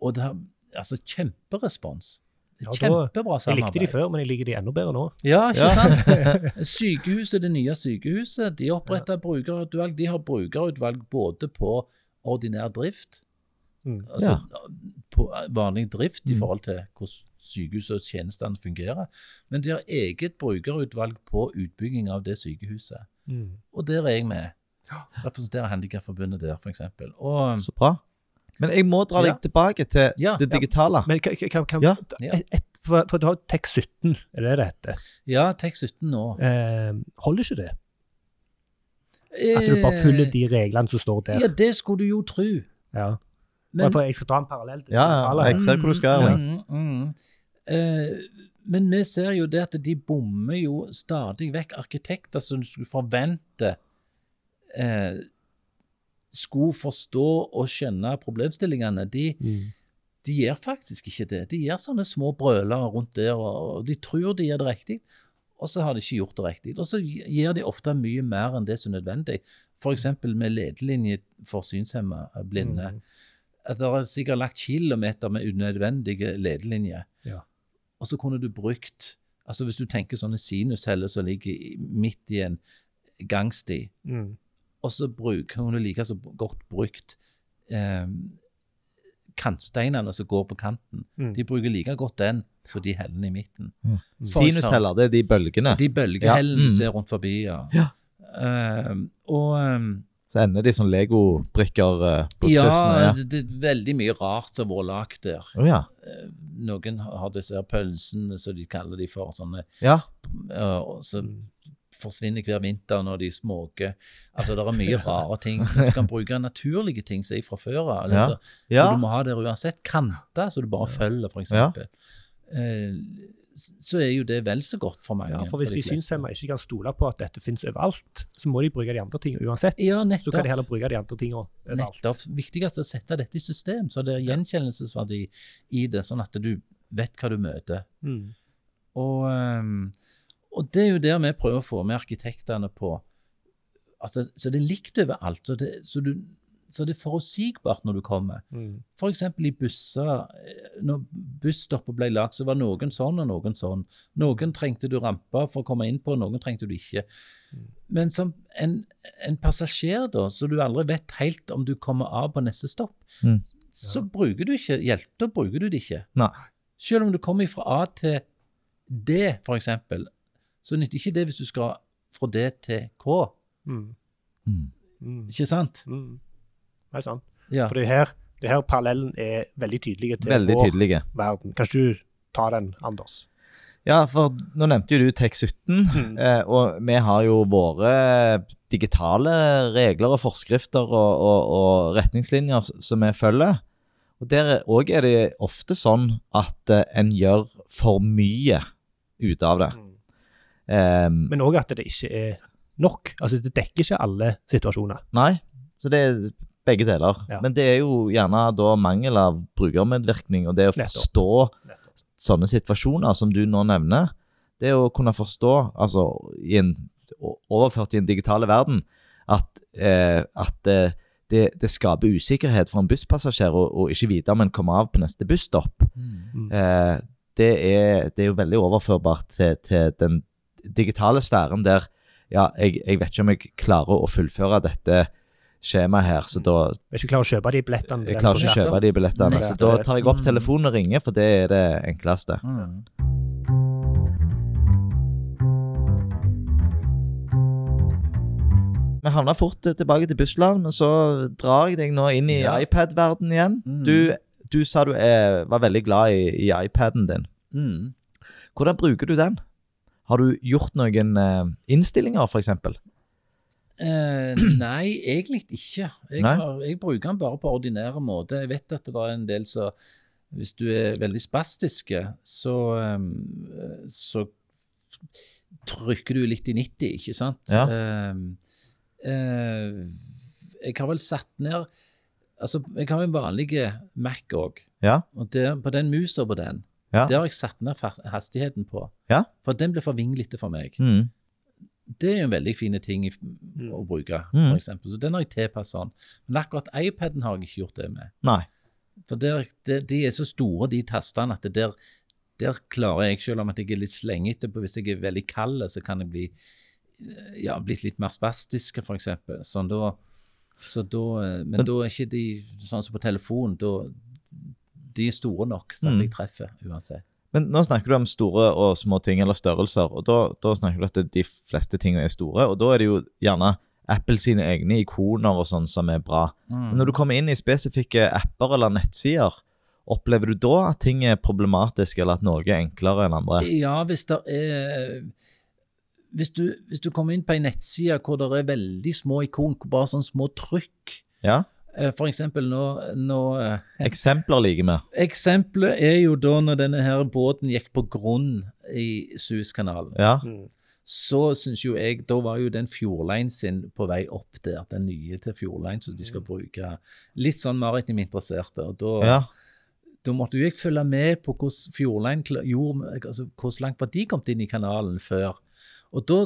Og det har altså kjemperespons. Ja, samarbeid. Kjempebra Jeg likte de før, men jeg liker de enda bedre nå. Ja, ikke sant? Sykehuset, det nye sykehuset, de oppretta brukerutvalg. De har brukerutvalg både på ordinær drift, Mm. altså på vanlig drift i Mm. forhold til hvordan sykehuset og tjenestene fungerer, men de har eget brukerutvalg på utbygging av det sykehuset. Mm. Og der er jeg med. Representerer Handikapforbundet der, f.eks. Og Så bra. Men jeg må dra deg Ja. tilbake til Ja. det digitale. Men kan, kan, kan Ja. Et, et, for, for du har Tek 17, er det det heter? ja, TEK17 nå. Eh, holder ikke det? At du bare følger de reglene som står der? Eh, Ja, det skulle du jo tro. Ja. Men, for jeg skal dra en parallell til Ja, ja, jeg ser hvor du skal, Erling. Mm, mm. Eh, men vi ser jo det at de bommer jo stadig vekk arkitekter som du skulle forvente eh, skulle forstå og skjønne problemstillingene. De, Mm. de gjør faktisk ikke det. De gjør sånne små brølere rundt der, og, og de tror de gjør det riktig, og så har de ikke gjort det riktig. Og så gjør de ofte mye mer enn det som er nødvendig. F.eks. med ledelinje for synshemmede blinde. Mm. At det er sikkert lagt kilometer med unødvendige ledelinjer. Ja. Og så kunne du brukt altså Hvis du tenker sånne sinusheller som ligger midt i en gangsti, Mm. Og så bruker hun det like så godt brukt eh, kantsteinene som går på kanten. Mm. De bruker like godt den som de hellene i midten. Mm. Sinusheller, det er de bølgene. De bølgehellene Ja, mm. ser rundt forbi, ja. Ja. Eh, og eh, Så ender de som legobrikker uh, på ja, kryssene. Ja. det, det er veldig mye rart som har vært lagd der. Oh, ja. Eh, Noen har disse her pølsene, som de kaller de for, sånne, ja. eh, og så Mm. Forsvinner hver vinter når de småker. Altså, det er mye rare ting. Du kan bruke naturlige ting som er fra før av. Ja. Altså, ja. Du må ha der uansett. Kanter så du bare følger, f.eks. Ja. Eh, så er jo det vel så godt for mange. Ja, for hvis de fleste. synshemmede ikke kan stole på at dette finnes overalt, så må de bruke de andre tingene uansett. Ja, nettopp. Så kan de heller bruke de andre tingene overalt. Nettopp. Viktigst er å sette dette i system, så det er gjenkjennelsesverdi i det, sånn at du vet hva du møter. Mm. Og, ehm, og det er jo der vi prøver å få med arkitektene på. Altså, så det er likt overalt. Så det, så, du, så det er forutsigbart når du kommer. Mm. F.eks. i busser. eh, Når busstoppet ble lagt, så var noen sånn og noen sånn. Noen trengte du ramper for å komme inn på, noen trengte du ikke. Men som en, en passasjer, da, så du aldri vet helt om du kommer av på neste stopp, Mm. så bruker du ikke hjelp. Da bruker du det ikke. Nei. Selv om du kommer fra A til D, f.eks., så nytter ikke det hvis du skal fra D til K. Mm. Mm. Mm. Ikke sant? Mm. Det er sant. Ja. For det her, det her parallellen er veldig tydelig til Veldig vår tydelige. verden. Kanskje du tar den, Anders? Ja, for nå nevnte jo du TEK17, Mm. eh, og vi har jo våre digitale regler og forskrifter og, og, og retningslinjer som vi følger. Og der òg er det ofte sånn at eh, en gjør for mye ut av det. Em, Men òg at det ikke er nok. Altså, det dekker ikke alle situasjoner. nei, så det er begge deler. Ja. Men det er jo gjerne da mangel av brukermedvirkning, og det å forstå Nettopp. sånne situasjoner som du nå nevner, det å kunne forstå, altså i en, overført i en digitale verden, at, eh, at eh, det, det skaper usikkerhet for en busspassasjer å ikke vite om en kommer av på neste busstopp. Mm. Eh, det, er, det er jo veldig overførbart til, til den digitale sfæren der ja, jeg, jeg vet ikke om jeg klarer å fullføre dette skjemaet her, så da Hvis du klarer å kjøpe de billettene. jeg klarer ikke å kjøpe de billettene. Så da tar jeg opp Mm. telefonen og ringer, for det er det enkleste. Mm. Vi havna fort tilbake til Bussland, men så drar jeg deg nå inn i Ja. iPad-verden igjen. Mm. Du, du sa du er, var veldig glad i, i iPaden din. Mm. Hvordan bruker du den? Har du gjort noen eh, innstillinger, f.eks.? Eh, nei, egentlig ikke. Jeg, har, jeg bruker den bare på ordinære måte. Jeg vet at det er en del som Hvis du er veldig spastiske, så, ehm, så trykker du litt i 90, ikke sant? Ja. Eh, eh, jeg har vel satt ned Altså, jeg har en vanlig Mac òg. Ja. Og der, på den musa på den, Ja. der har jeg satt ned hastigheten på. Ja. For den blir for vinglete for meg. Mm. Det er en veldig fine ting i, å bruke, Mm. for eksempel. Så den har jeg tilpasset sånn. Men akkurat iPaden har jeg ikke gjort det med. Nei. For der, det, de er så store, de tastene, at der der klarer jeg, selv om at jeg er litt slengete på Hvis jeg er veldig kald, så kan jeg bli eh, ja, blitt litt mer spastisk, f.eks. Sånn da så da, eh, men, Men- da er ikke de sånn som på telefon. Da, de er store nok til at Mm. jeg treffer uansett. Men nå snakker du om store og små ting, eller størrelser, og da, da snakker du at de fleste tingene er store, og da er det jo gjerne Apple sine egne ikoner og sånn som er bra. Men når du kommer inn i spesifikke apper eller nettsider, opplever du da at ting er problematisk, eller at noe er enklere enn andre? Ja, hvis det er hvis du, hvis du kommer inn på en nettside hvor det er veldig små ikon, bare sånne små trykk Ja? Eh, For eksempel nå, nå eh, Eksempler liker vi. Eksempelet er jo da når denne her båten gikk på grunn i Suezkanalen. Ja. Mm. Så syns jo jeg Da var jo den Fjordline sin på vei opp der, den nye til Fjordline som de skal bruke. Litt sånn maritim interesserte. Og da, ja. da måtte jo jeg følge med på hvordan Fjordline gjorde altså Hvor langt var de kommet inn i kanalen før. Og da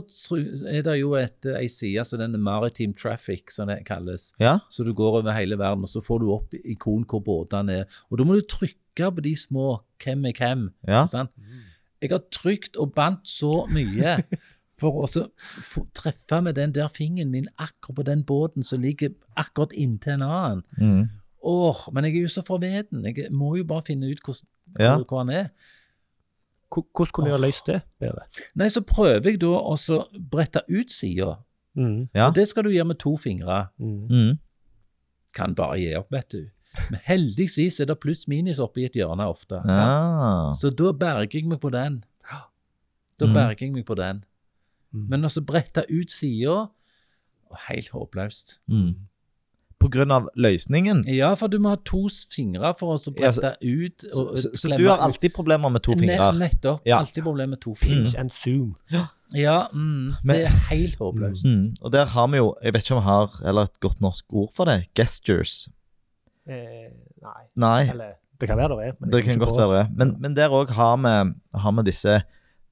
er det jo et, ei side som denne Maritime Traffic, som det kalles. Ja. Så du går over hele verden, og så får du opp ikon hvor båtene er. Og da må du trykke på de små 'hvem er hvem'. Ja. Jeg har trykt og bandt så mye for å treffe med den der fingeren min akkurat på den båten som ligger akkurat inntil en annen. Mm. Åh, men jeg er jo så forveden. Jeg må jo bare finne ut hvordan, Ja. hvor, hvor han er. Hvor- Hvordan kunne ha løst det bedre? Nei, så prøver jeg da å brette ut sida. Mm. Ja. Og det skal du gjøre med to fingre. Mm. Mm. Kan bare gi opp, vet du. Men heldigvis er det pluss-minus oppi et hjørne ofte. Ja. Så da berger jeg meg på den. Da Mhm. berger jeg meg på den. Mm. Men også brette ut sida Helt håpløst. Mm. Av løsningen? Ja, for du må ha to fingre for å brette ut. Så, Og, så, så så du har ut. alltid problemer med to fingre? Ne nettopp. Ja. Alltid problemer med to fingre. Pinch and zoom. Ja, mm, Men- det er helt håpløst. Mm. Og der har vi jo, jeg vet ikke om vi har eller et godt norsk ord for det, gestures. Eh, nei. Nei, Eller det kan være det er. men det kan godt på være det. Men, men der òg har, har vi disse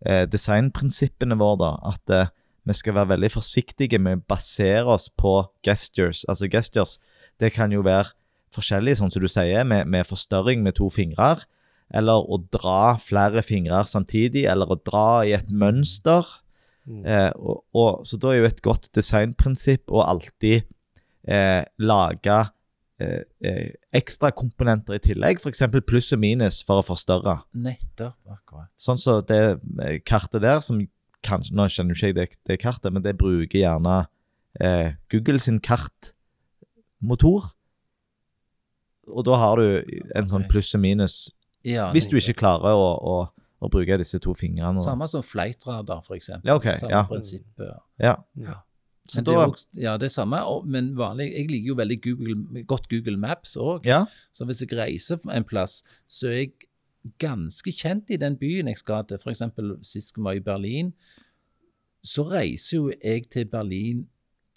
eh, designprinsippene våre, da. At eh, vi skal være veldig forsiktige med å basere oss på gestures. Altså gestures, det kan jo være forskjellig, sånn som du sier, med, med forstørring med to fingrer. Eller å dra flere fingrer samtidig, eller å dra i et mønster. Mm. Eh, og, og, så da er jo et godt designprinsipp å alltid eh, lage eh, eh, ekstra komponenter i tillegg, f.eks. pluss og minus for å forstørre. Nettopp. Akkurat. Sånn som det eh, kartet der, som kanskje, Nå kjenner ikke jeg det, det kartet, men det bruker gjerne eh, Google sin kartmotor. Og da har du en sånn pluss og minus, Ja, hvis du ikke klarer å, å, å bruke disse to fingrene. Samme som flightradar, for eksempel. Ja, okay, Samme ja. prinsippet. Ja. Ja. Men det er også, ja, det er samme, og, men vanlig, jeg liker jo veldig Google, godt Google Maps òg. ja. Så hvis jeg reiser en plass, så er jeg ganske kjent i den byen jeg skal til. F.eks. sist vi var i Berlin, så reiser jo jeg til Berlin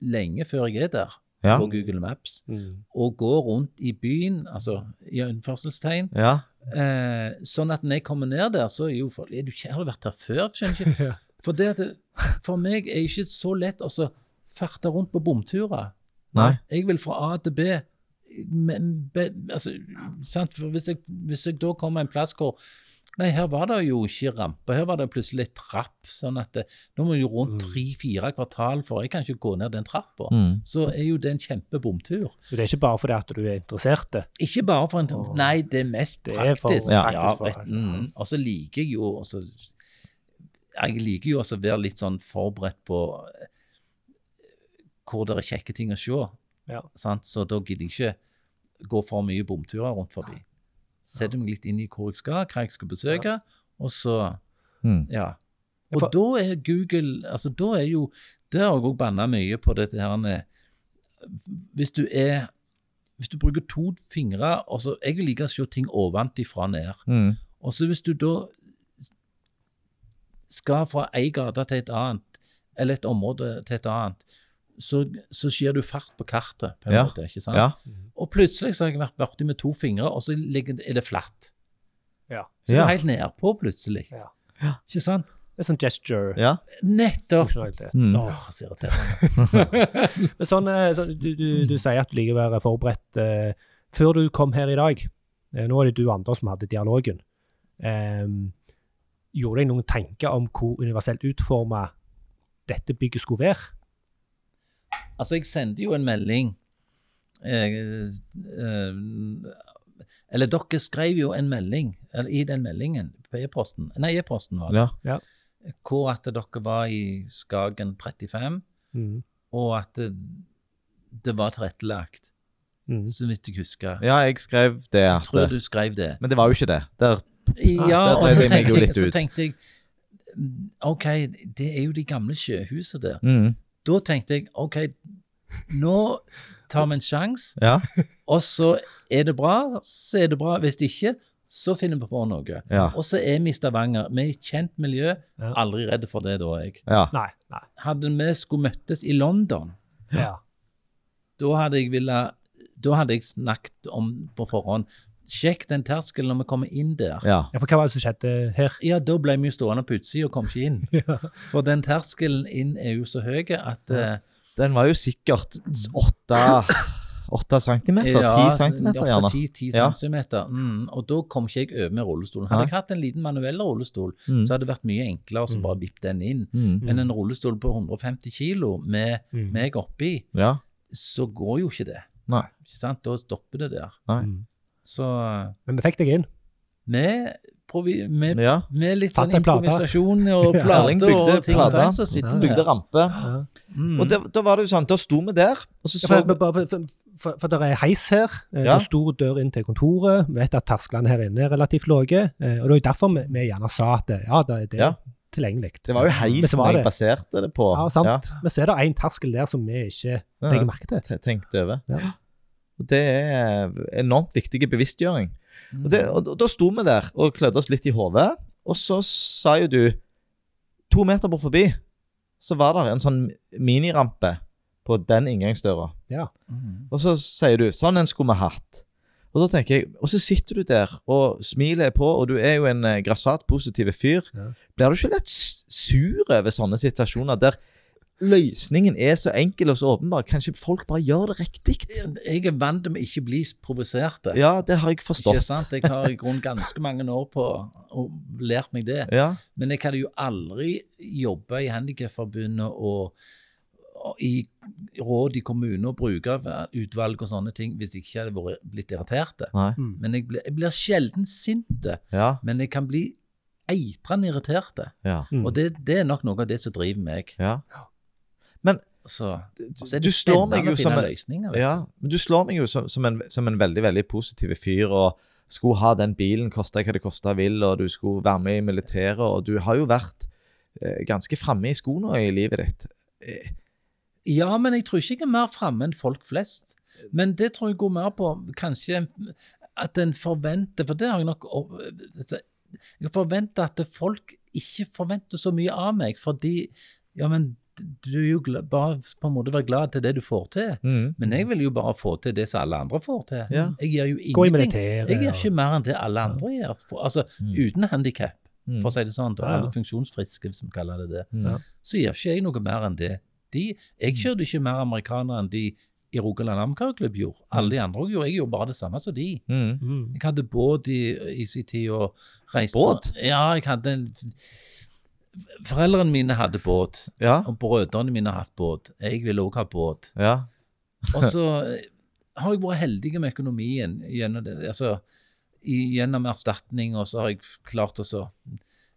lenge før jeg er der Ja. på Google Maps, Mm. og går rundt i byen, altså i anførselstegn, ja. eh, sånn at når jeg kommer ned der, så er jo folk er du, ikke- Har du vært her før? Skjønner ikke. For, det at det, for meg er det ikke så lett å så farte rundt på bomturer. Nei. Jeg vil fra A til B. Men, be, altså, sant? For hvis, jeg, hvis jeg da kommer en plass hvor Nei, her var det jo ikke rampe, her var det plutselig et trapp. sånn at det, Nå må jeg jo rundt Mm. tre-fire kvartal, for jeg kan ikke gå ned den trappa. Mm. Så er jo det en kjempebomtur. Så det er ikke bare fordi at du er interessert. Ikke bare for en. Nei, det er mest Det er for praktisk. Ja. praktisk for- vet- mm. Og så liker jeg jo også Jeg liker jo også å være litt sånn forberedt på eh, hvor det er kjekke ting å se. Ja. Sant? Så da gidder jeg ikke gå for mye bomturer rundt forbi. Setter meg litt inn i hvor jeg skal, hva jeg skal besøke, og så Mm. Ja. Og For- da er Google altså Da er jo Det har jeg òg banna mye på dette her med Hvis du er Hvis du bruker to fingre og så, Jeg liker å se ting ovenfra ned. Mm. Og så hvis du da skal fra ei gate til et annet, eller et område til et annet, så, så skjer du fart på kartet, på en Ja. måte. ikke sant? Ja. Og plutselig så har jeg vært borti med to fingre, og så ligger, er det flatt. Ja. Så Ja. du er helt nedpå plutselig. Ja. Ja. Ikke sant? Det er sånn gesture. ja. Nettopp! Mm. Åh, så irriterende. Men sånn, eh, sånn, du, du, du sier at du liker å være forberedt. Eh, før du kom her i dag, eh, nå er det du og Anders som hadde dialogen. Ehm, gjorde deg noen tanker om hvor universelt utforma dette bygget skulle være? Altså, jeg sendte jo en melding eh, eh, Eller dere skrev jo en melding eller i den meldingen på e-posten Nei, e-posten var det. Ja. ja. Hvor at dere var i Skagen 35, Mm. og at det, det var tilrettelagt, Mm. så vidt jeg husker. ja, jeg skrev det. Jeg tror du skrev det. Men det var jo ikke det. Der, Ja, der drev jeg meg jo jeg, litt så tenkte jeg mm, OK, det er jo de gamle sjøhusene der. mm, Da tenkte jeg OK, nå tar vi en sjanse, ja, og så er det bra, så er det bra. Hvis ikke, så finner vi på noe. ja, Og så er vi i Stavanger. Vi er i kjent miljø. Aldri redd for det, da, jeg. ja. Nei. nei. Hadde vi skulle møttes i London, Ja. da hadde jeg villet Da hadde jeg snakket om på forhånd Sjekk den terskelen når vi kommer inn der. ja. ja, for hva var det som skjedde her? Ja, da ble vi jo stående på utsida og kom ikke inn. Ja. For den terskelen inn er jo så høy at eh, Den var jo sikkert åtte, åtte centimeter? Ti centimeter, gjerne. 10 Ja. centimeter. Mm, og da kom ikke jeg over med rullestolen. Hadde jeg hatt en liten manuell rullestol, Mm. så hadde det vært mye enklere å bare vippe den inn. Mm. Men en rullestol på 150 kilo med Mm. meg oppi, Ja. så går jo ikke det. Nei. Ikke sant? Da stopper det der. Nei. Så Men vi fikk deg inn. med, provi, med, ja. med litt sånn improvisasjon og Ja. Erling plater bygde og ting og plate. tang, så sitter vi Bygde rampe. Mm. Og da var det jo sånn, da sto vi der, og så så for, for, for, for, for det er heis her. Eh, Ja. Det er stor dør inn til kontoret. Vi vet at tersklene her inne er relativt lave. eh, Og det er jo derfor vi, vi gjerne sa at eh, ja, det, det er Ja. tilgjengelig. Det var jo heisen var jeg baserte det på. Ja, sant. Men så er det en terskel der som vi ikke Ja. legger merke til. te- tenkte over. Ja. Det er enormt viktig bevisstgjøring. Og, det, og, da sto vi der og klødde oss litt i hodet, og så sa jo du To meter bort forbi så var det en sånn minirampe på den inngangsdøra. Mm. Og så sier du sånn en skulle vi hatt. Og da tenker jeg, og så sitter du der, og smilet er på, og du er jo en eh, grassat positiv fyr. Ja. Blir du ikke litt sur over sånne situasjoner der løsningen er så enkel og så åpenbar? Kanskje folk bare gjør det riktig? Jeg er vant med ikke bli provosert. Ja, det har jeg forstått. Ikke sant? Jeg har i grunnen ganske mange år på å lært meg det. Ja, Men jeg hadde jo aldri jobba i Handikapforbundet og, og i råd i kommune og brukerutvalg og sånne ting hvis jeg ikke hadde vært blitt irritert. Mm. Men jeg, blir- jeg blir sjelden sint, ja, men jeg kan bli eitrende irritert. ja, Mm. Og det, det er nok noe av det som driver meg. ja. Så, altså Du slår meg jo som en, ja, men du slår meg jo som, som, en, som en veldig, veldig positiv fyr, og skulle ha den bilen, kosta hva det kosta vil, og du skulle være med i militæret, og du har jo vært eh, ganske framme i skoene i livet ditt. Eh, Ja, men jeg tror ikke jeg er mer framme enn folk flest. Men det tror jeg går mer på kanskje at en forventer For det har jeg nok altså, Jeg forventer at folk ikke forventer så mye av meg, fordi Ja, men du er jo glad, bare på en måte være glad til det du får til. mm, Men jeg vil jo bare få til det som alle andre får til. Ja. Jeg gjør jo Gå i ingenting. Jeg gjør og- ikke mer enn det alle andre gjør. For, altså, Mm. uten handikap, mm, for å si det sånn. og Ja. alle funksjonsfriske, hvis vi kaller det det mm. Ja. så gjør ikke jeg noe mer enn det. De, jeg kjørte ikke mer amerikanere enn de i Rogaland Amcarklubb gjorde. Alle de andre gjorde. Jeg gjorde bare det samme som de. Mm. Mm. Jeg hadde båt i, i sin tid og reiste Båt? Ja, jeg hadde en Foreldrene mine hadde båt, Ja, og brødrene mine har hatt båt. Jeg ville også ha båt. ja, Og så eh, har jeg vært heldig med økonomien gjennom, det, altså, gjennom erstatning, og så har jeg klart å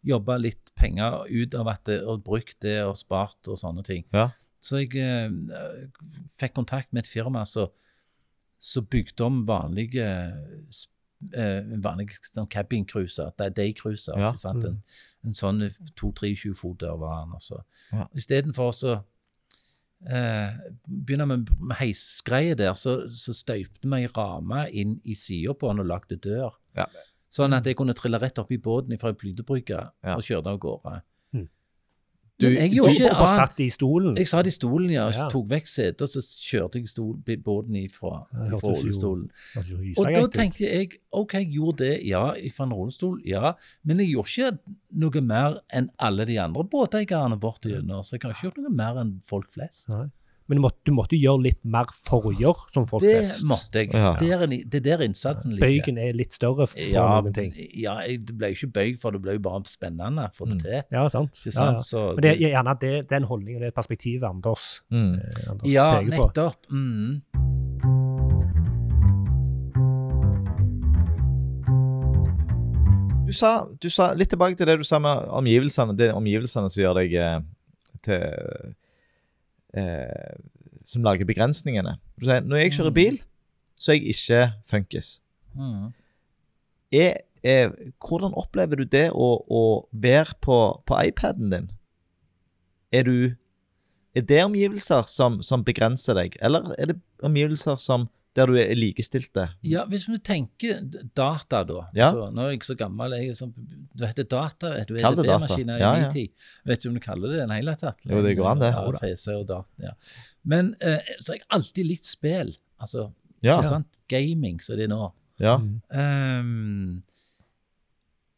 jobbe litt penger ut av det, og brukt det og spart og sånne ting. Ja. Så jeg eh, fikk kontakt med et firma som som bygde om vanlige en vanlig sånn cabincruiser, det er daycruiser. Ja. sant? En, en sånn 2-23 foter var han. også. Ja. Istedenfor så uh, begynner med, med heisgreie der, så, så støypte vi ei ramme inn i sida på han og lagde dør. Ja. Sånn at jeg kunne trille rett opp i båten fra ei flytebrygge Ja. og kjøre av gårde. Du- jeg du ikke bare satt i stolen. Jeg satt i stolen, ja. Ja. Tok vekk setet, og så kjørte jeg stol, båten ifra, ifra rullestolen. Og da tenkte jeg OK, jeg gjorde det, ja, ifra en rullestol, ja. Men jeg gjorde ikke noe mer enn alle de andre båteierne bortigjennom. Så jeg har ikke gjort noe mer enn folk flest. Nei. Men du måtte, du måtte gjøre litt mer for å gjøre som folk Det flest. måtte jeg. Ja. Det, er, en- det er der innsatsen ligger. Bøygen er litt større for ja, noen ting. ja, det ble jo ikke bøyg, for det ble jo bare spennende å få det Mm. til. Ja, sant. Ikke Ja, ja. Så Men det er gjerne det, den holdningen og det perspektivet Anders, Mm. eh, Anders ja, peker på. nettopp. Mm. Du sa, du sa litt tilbake til det du sa med omgivelsene. Det er omgivelsene som gjør deg eh, til eh, Som lager begrensningene. Du sier når jeg kjører Mm. bil, så er jeg ikke funkis. Mm. Er, er, hvordan opplever du det å, å være på, på iPaden din? Er du Er det omgivelser som, som begrenser deg, eller er det omgivelser som der du er likestilte? Ja, hvis vi tenker data, da. Ja. Så, nå er jeg så gammel. Jeg er sånn, du heter data. Du er det data. EDB-maskiner Ja, i ja. min tid. Jeg vet ikke om du kaller det det i det hele tatt. Jo, det går an, det. Ja, PC og data, ja. Men eh, så har jeg alltid likt spill. Altså, Ja. ikke sant? Gaming, som det er nå. ja. Ehm,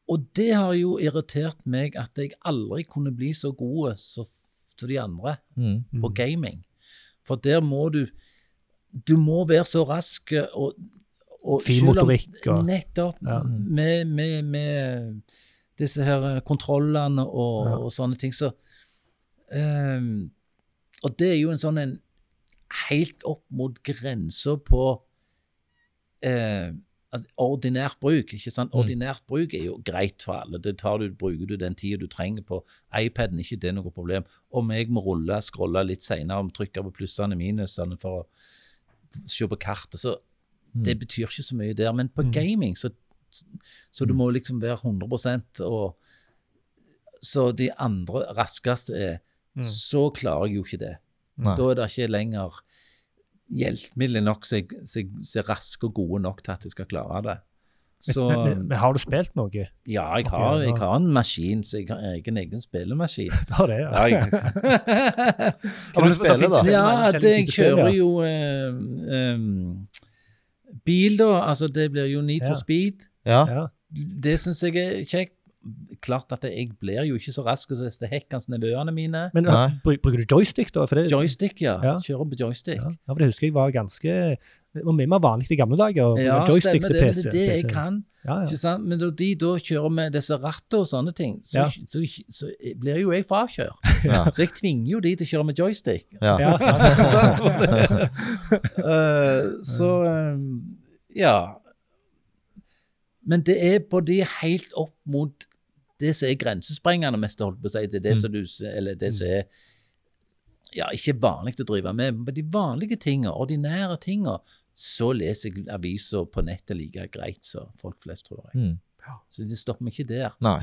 og det har jo irritert meg at jeg aldri kunne bli så god som de andre Mm. på gaming. For der må du Du må være så rask og, og Fin motorikk og- Nettopp. Ja. Med, med, med disse her kontrollene og, Ja. og sånne ting. Så um, Og det er jo en sånn en helt opp mot grensa på uh, altså, ordinært bruk. ikke sant? Mm. Ordinært bruk er jo greit for alle. Det tar du, bruker du den tida du trenger på iPaden, ikke det er noe problem. Om jeg må rulle, scrolle litt seinere, trykke på plussene og minusene for å se på kartet, så Mm. det betyr ikke så mye der. Men på Mm. gaming, så, så du må liksom være 100% og Så de andre raskeste er Mm. Så klarer jeg jo ikke det. Nei. Da er det ikke lenger hjelpemidler nok som er raske og gode nok til at jeg skal klare det. Så Men, men, har du spilt noe? ja, jeg har, jeg har en maskin, så jeg har egen egen spillemaskin. Du har det, ja. Ja, Hva du spiller, da? ja, det, jeg kjører jo eh, eh, bil, da. Altså, det blir jo Need Ja. for Speed. Ja. Det syns jeg er kjekt. Klart at jeg blir jo ikke så rask som disse hekkans nevøene mine. Men Nei. bruker du joystick, da? For det, Joystick, ja. Ja. Kjører på joystick. ja, ja, for det husker jeg var ganske Det var mye mer vanlig i gamle dager. å Ja, joystick stemmer til PC. Det er det jeg kan. Ja, ja. Ikke sant? Men når de da kjører med disse rattene og sånne ting, så, Ja. så, så, blir jo jeg frakjørt. Ja. Så jeg tvinger jo de til å kjøre med joystick. Ja. Ja. Eh, så eh, ja. Men det er på de helt opp mot det som er grensesprengende mest, holdt på å si. Det er det Mm. som du Eller det som er ja, ikke vanlig å drive med. Men de vanlige tingene, ordinære tingene, så leser jeg aviser på nettet like greit som folk flest, tror jeg. Mm. Så det stopper meg ikke der. Nei.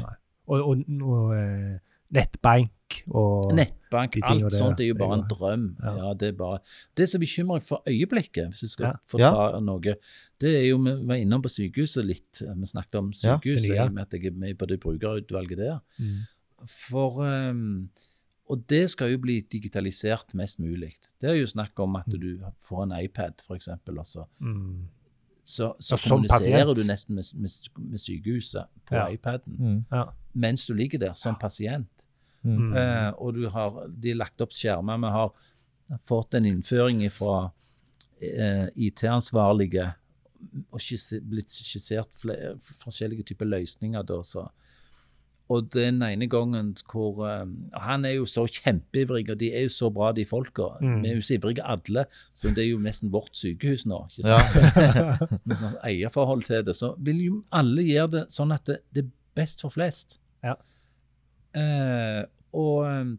Og, og, og eh, nettbank og Nettbank, de alt der, sånt er jo bare en drøm. ja. Ja. Det er bare, det som bekymrer meg for øyeblikket, hvis du skal Ja. få Ja. ta noe, det er jo Vi var innom på sykehuset litt. Vi snakket om sykehuset, i og med at jeg er med på det brukerutvalget der. Mm. For ehm, Og det skal jo bli digitalisert mest mulig. Det er jo snakk om at du får en iPad, f.eks., og så, Mm. så, så kommuniserer pasient. du nesten med, med, med sykehuset på Ja. iPaden Mm. Ja. mens du ligger der som pasient. Mm. Mm. Eh, og du har, de har lagt opp skjermer. Vi har fått en innføring fra eh, IT-ansvarlige og skisse, blitt skissert flere, forskjellige typer løsninger. Da, så. Og den ene gangen hvor eh, Han er jo så kjempeivrig, og de er jo så bra, de folka. Mm. Vi er jo så ivrige alle, så det er jo nesten vårt sykehus nå. ikke Ja. sant? Med sånn eierforhold til det. Så vil jo alle gjøre det sånn at det, det er best for flest. Ja. Eh, og, eh,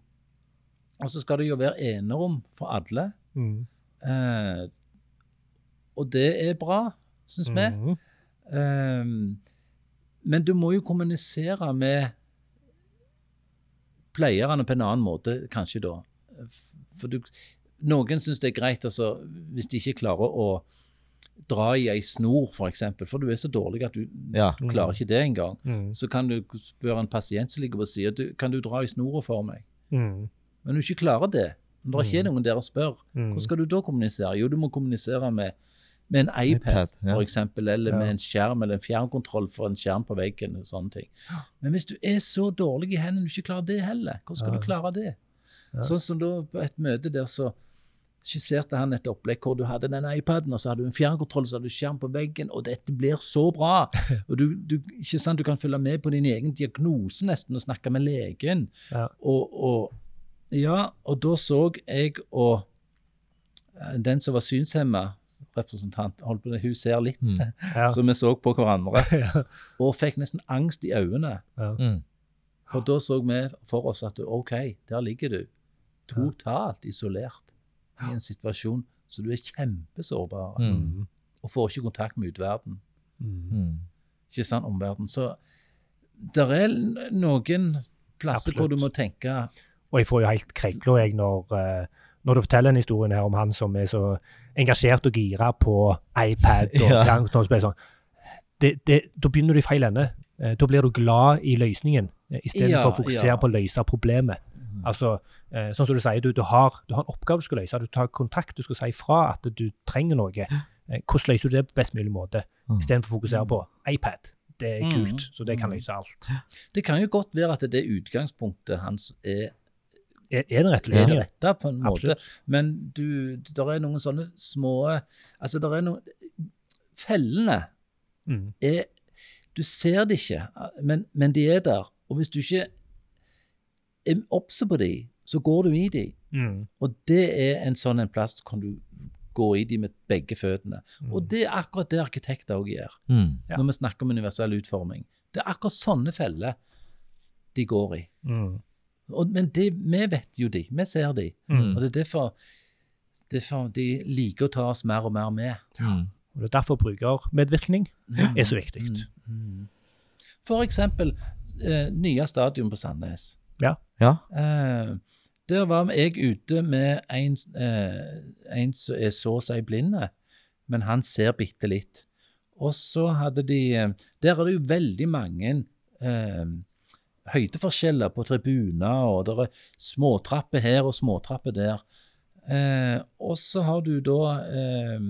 og så skal det jo være enerom for alle. Mm. Eh, og det er bra, syns vi. Mm. Eh, men du må jo kommunisere med pleierne på en annen måte, kanskje da. For du, noen syns det er greit også, hvis de ikke klarer å dra i ei snor, f.eks. For, eksempel, for du er så dårlig at du Ja. klarer ikke det engang. Mm. Så kan du spørre en pasient som ligger på sida kan du dra i snora for meg. Mm. Men du ikke klarer det, når det ikke er noen der å spørre, Mm. hvordan skal du da kommunisere? Jo, du må kommunisere med, med en iPad, iPad, ja. for eksempel, eller Ja. med en skjerm eller en fjernkontroll for en skjerm på veggen. og sånne ting. Men hvis du er så dårlig i hendene du ikke klarer det heller, hvordan skal Ja. du klare det? Sånn som da på et møte der så skisserte han et opplegg hvor du hadde den iPaden, og så hadde du en fjernkontroll, så hadde du skjerm på veggen, og dette blir så bra. Og du, du, ikke sant, du kan følge med på din egen diagnose nesten og snakke med legen. Ja. Og, og, ja, og da så jeg og eh, den som var synshemma representant, holdt på det, hun ser litt, Mm. Ja. så vi så på hverandre, Ja. og fikk nesten angst i øynene. Ja. Mm. For da så vi for oss at OK, der ligger du. Totalt isolert i en situasjon så du er kjempesårbar Mm. Og får ikke kontakt med utverden. Mm. Mm. Ikke sant, omverden. Så det er noen plasser hvor du må tenke Og jeg får jo helt kregler, jeg når, eh, når du forteller en historie her om han som er så engasjert og gira på iPad og Ja. sånn, det, det, Da begynner du i feil ende. Eh, Da blir du glad i løsningen eh, istedenfor Ja, for å fokusere ja. på å løse problemet. Altså, eh, sånn som du sier, du, du, har, du har en oppgave du skal løse. Du tar kontakt, du skal si ifra at du trenger noe. Hvordan løser du det på best mulig måte, Mm. istedenfor å fokusere på iPad? Det er Mm. kult, så det kan Mm. løse alt. Det kan jo godt være at det utgangspunktet hans er, Er, er det rett er det rette, på en måte. Absolutt. Men du, der er noen sånne små Altså, der er noen Fellene Mm. er Du ser det ikke, men, men de er der. Og hvis du ikke er obs på de, så går du i de. Mm. Og det er en sånn en plass kan du gå i de med begge føttene. Mm. Og det er akkurat det arkitekter òg gjør, Mm. Ja. når vi snakker om universell utforming. Det er akkurat sånne feller de går i. Mm. Og, men det, vi vet jo de, vi ser de. Mm. Og det er derfor, derfor de liker å ta oss mer og mer med. Mm. Og det er derfor brukermedvirkning er så viktig. Mm, mm. For eksempel eh, nye stadion på Sandnes. Ja. Eh, der var jeg ute med en, eh, en som er så å si blinde, men han ser bitte litt. Og så hadde de eh, Der er det jo veldig mange eh, høydeforskjeller på tribuner, og det er småtrapper her og småtrapper der. Eh, og så har du da eh,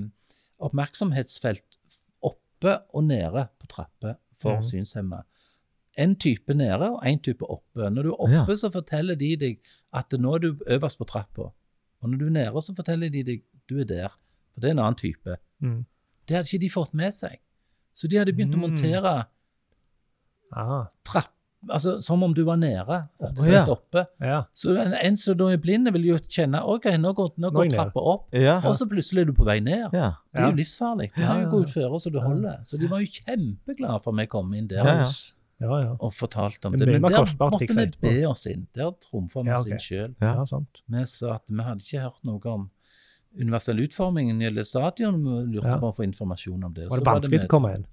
oppmerksomhetsfelt oppe og nede på trapper for mm. synshemmede. En type nede og en type oppe. Når du er oppe, Ja. så forteller de deg at nå er du øverst på trappa. Og når du er nede, så forteller de deg du er der. For det er en annen type. Mm. Det hadde ikke de fått med seg. Så de hadde begynt å Mm. montere Ah, trapp, altså som om du var nede, Å, ja. oppe. ja. Så en, en som da er blind, vil jo kjenne ok, nå går, nå går trappa opp, Ja. og så plutselig er du på vei ned. ja. Det er jo livsfarlig. Du har jo god gå så du holder. Så de var jo kjempeglade for vi kom inn der Ja, ja. ja, ja. og fortalte om det. Men der måtte vi be oss inn. Der trumfa vi Ja, oss inn sjøl. Vi sa at vi hadde ikke hørt noe om universell utforming når det gjelder stadion. Vi lurte Ja. på å få informasjon om det. Var det vanskelig å komme inn?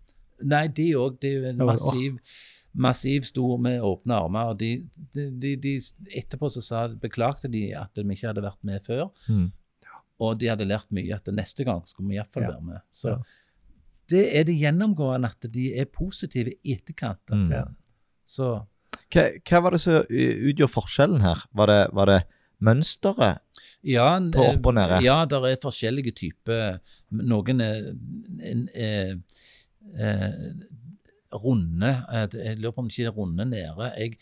Nei, de òg. Det er jo en massiv men, massiv, massiv stor med åpne armer. de, de, de, de, Etterpå så sa, beklagte de at vi ikke hadde vært med før. Mm. Og de hadde lært mye at neste gang skulle vi iallfall Ja. være med. Så det er det gjennomgående at de er positive i etterkant. Mm. Så Hva, hva var det som utgjorde forskjellen her? Var det, var det mønsteret ja, på opp og nede? Ja, det er forskjellige typer. Noen er, er, er runde. eh, Jeg lurer på om det ikke er runde nede. Jeg,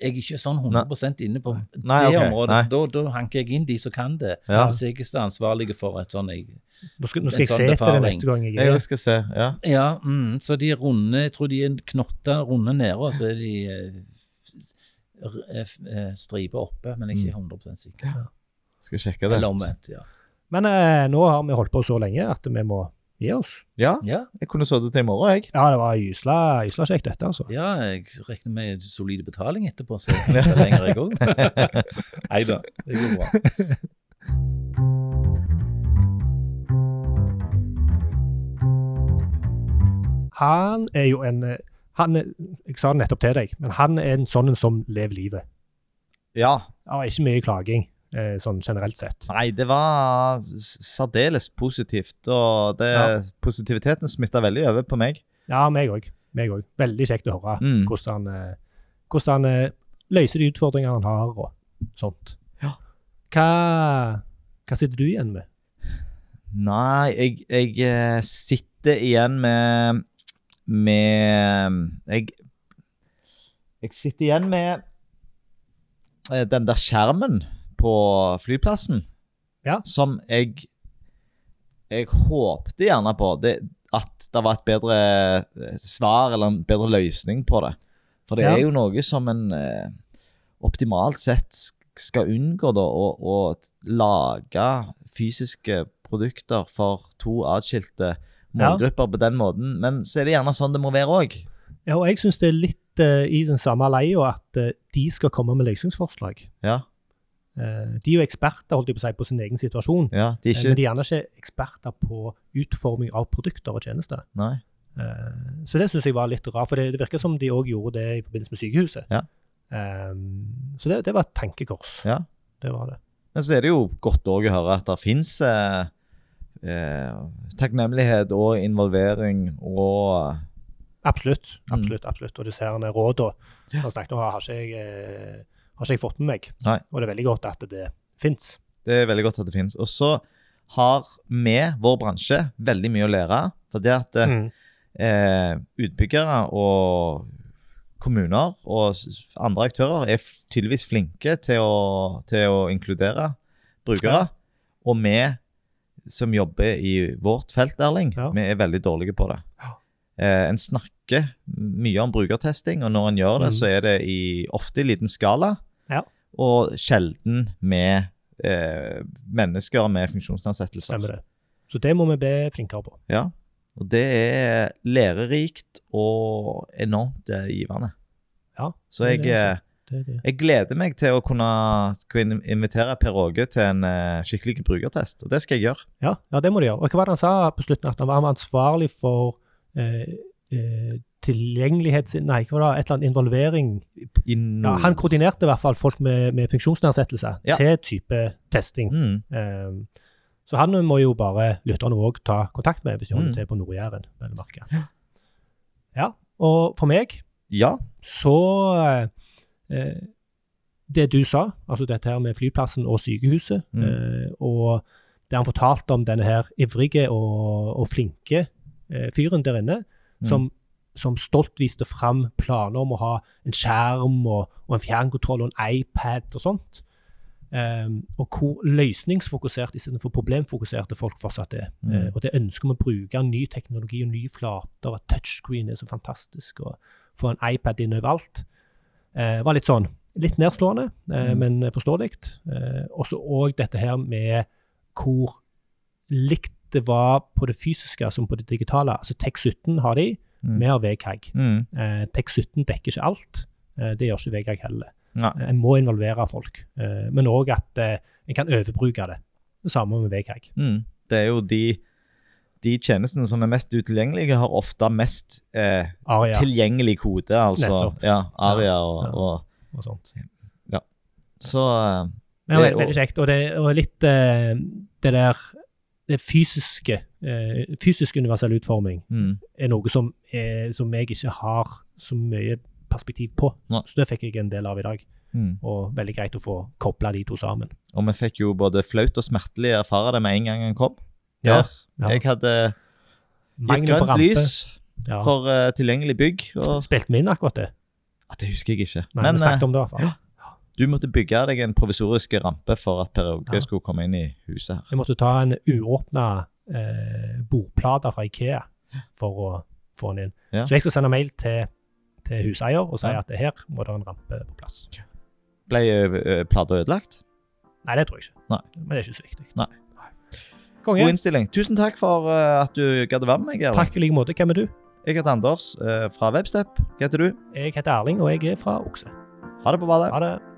jeg er ikke sånn 100% inne på Nei, det ok, området. nei. Da, da hanker jeg inn de som kan det. Ja. Hvis jeg er ansvarlig for et sånn jeg, Nå skal, nå skal jeg sånn se etter det neste gang jeg Jeg skal se. Ja. Ja, mm, så de er runde Jeg tror de er knotta runde nede, og så er de eh, eh, eh, striper oppe, men jeg er ikke 100% sikker. Skal sjekke det. Eller omvendt, ja. Men eh, nå har vi holdt på så lenge at vi må oss. Ja, ja. jeg kunne sittet til i morgen, jeg. Ja, det var gysla, gysla kjekt, dette, altså. Ja, jeg regner med solid betaling etterpå, så jeg er lenger, jeg òg. Nei da, det går bra. Han er jo en eh, han er, Jeg sa det nettopp til deg, men han er en sånn en som lever livet. Ja. Det var ikke mye klaging, sånn generelt sett. Nei, det var særdeles positivt. Og det, Ja. positiviteten smitta veldig over på meg. Ja, meg òg. Meg òg. Veldig kjekt å høre Mm. hvordan han, eh, hvordan han eh, løser de utfordringene han har, og sånt. Ja. Hva, hva sitter du igjen med? Nei, jeg, jeg eh, sitter igjen med Med Jeg, jeg sitter igjen med eh, den der skjermen på flyplassen. Ja. som jeg Jeg håpte gjerne på det, at det var et bedre eh, svar eller en bedre løsning på det. For det Ja. er jo noe som en eh, optimalt sett skal unngå, da, å, å lage fysiske produkter for to atskilte målgrupper på den måten. Men så er det gjerne sånn det må være òg. Ja, og jeg syns det er litt uh, i den samme leia at uh, de skal komme med løsningsforslag. Ja, de er jo eksperter holdt jeg på, å si, på sin egen situasjon, ja, de eh, ikke men de er gjerne ikke eksperter på utforming av produkter og tjenester. Nei. Eh, så det syns jeg var litt rart, for det, det virker som de òg gjorde det i forbindelse med sykehuset. Ja. Eh, så det, det var et tenkekors. Ja. Det var det. Men så er det jo godt å høre at det fins eh, eh, takknemlighet og involvering og Absolutt. Mm. absolutt, absolutt. Og du ser rådene Ja. han har ikke jeg, eh, har ikke jeg fått med meg. Nei. Og det er veldig godt at det fins. Det er veldig godt at det finnes. Og så har vi, vår bransje, veldig mye å lære. For det at eh, Mm. eh, utbyggere og kommuner og andre aktører er tydeligvis flinke til å, til å inkludere brukere. Ja. Og vi som jobber i vårt felt, Erling, Ja. vi er veldig dårlige på det. Ja. Eh, en snakker mye om brukertesting, og når en gjør det, Mm. så er det i, ofte i liten skala. Og sjelden med eh, mennesker med funksjonsnedsettelser. Stemmer det. Så det må vi bli flinkere på. Ja, og det er lærerikt og enormt eh, givende. Ja, Så er jeg, det, eh, Det er det. jeg gleder meg til å kunne, kunne invitere Per Åge til en eh, skikkelig brukertest, og det skal jeg gjøre. Ja, ja, det må du gjøre. Og hva var det han sa på slutten? At han var ansvarlig for eh, eh, tilgjengelighets... Nei, hva var det? Et eller annet involvering In... ja, Han koordinerte i hvert fall folk med, med funksjonsnedsettelse Ja. til type testing. mm, Eh, så han må jo bare lytterne òg ta kontakt med hvis de holder Mm. til på Nord-Jæren. Ja. Ja, og for meg Ja. så eh, Det du sa, altså dette her med flyplassen og sykehuset, Mm. eh, og det han fortalte om denne her ivrige og, og flinke eh, fyren der inne, Mm. som, som stolt viste fram planer om å ha en skjerm og, og en fjernkontroll og en iPad og sånt. Um, og hvor løsningsfokusert istedenfor problemfokuserte folk fortsatt er. Mm. Uh, og det ønsket om å bruke ny teknologi og nye flater, at touchscreen er så fantastisk, og få en iPad inn overalt, uh, var litt sånn litt nedslående, uh, Mm. men forståelig. Uh, og så òg dette her med hvor likt det var på det fysiske som på det digitale. Altså TEK17 har de, Mm. vi har VKG. Mm. Eh, TEK17 dekker ikke alt. Eh, det gjør ikke VKG heller. Nei. En må involvere folk, eh, men òg at eh, en kan overbruke det. Det samme med VKG. Mm. Det er jo de, de tjenestene som er mest utilgjengelige, har ofte mest eh, tilgjengelig kode. Altså ja, Aria og, Ja. og og sånt. Så det, Men det er veldig kjekt. Og, det, og litt eh, det der det fysiske, eh, fysisk universell utforming mm. er noe som, er, som jeg ikke har så mye perspektiv på. Nei. Så det fikk jeg en del av i dag. Mm. Og veldig greit å få kobla de to sammen. Og vi fikk jo både flaut og smertelig erfare det med en gang han kom. Ja, Der. ja. Jeg hadde gitt grønt rampe. lys Ja. for uh, tilgjengelig bygg. Og, Spilte vi inn akkurat det? Ja, det husker jeg ikke. Nei, Men vi snakket eh, om det i hvert fall. ja. Du måtte bygge deg en provisorisk rampe for at Per Åge Ja. skulle komme inn i huset her. Jeg måtte ta en uåpna eh, bordplate fra Ikea for å få den inn. Ja. Så jeg skal sende mail til, til huseier og si Ja. at det her må det en rampe på plass. Ble uh, plata ødelagt? Nei, det tror jeg ikke. Nei. Men det er ikke så viktig. Nei. Konge. God innstilling. Tusen takk for uh, at du gadd å være med meg. Takk i like måte. Hvem er du? Jeg heter Anders uh, fra Webstep. Hva heter du? Jeg heter Erling, og jeg er fra Okse. Ha det på badet. Ha det.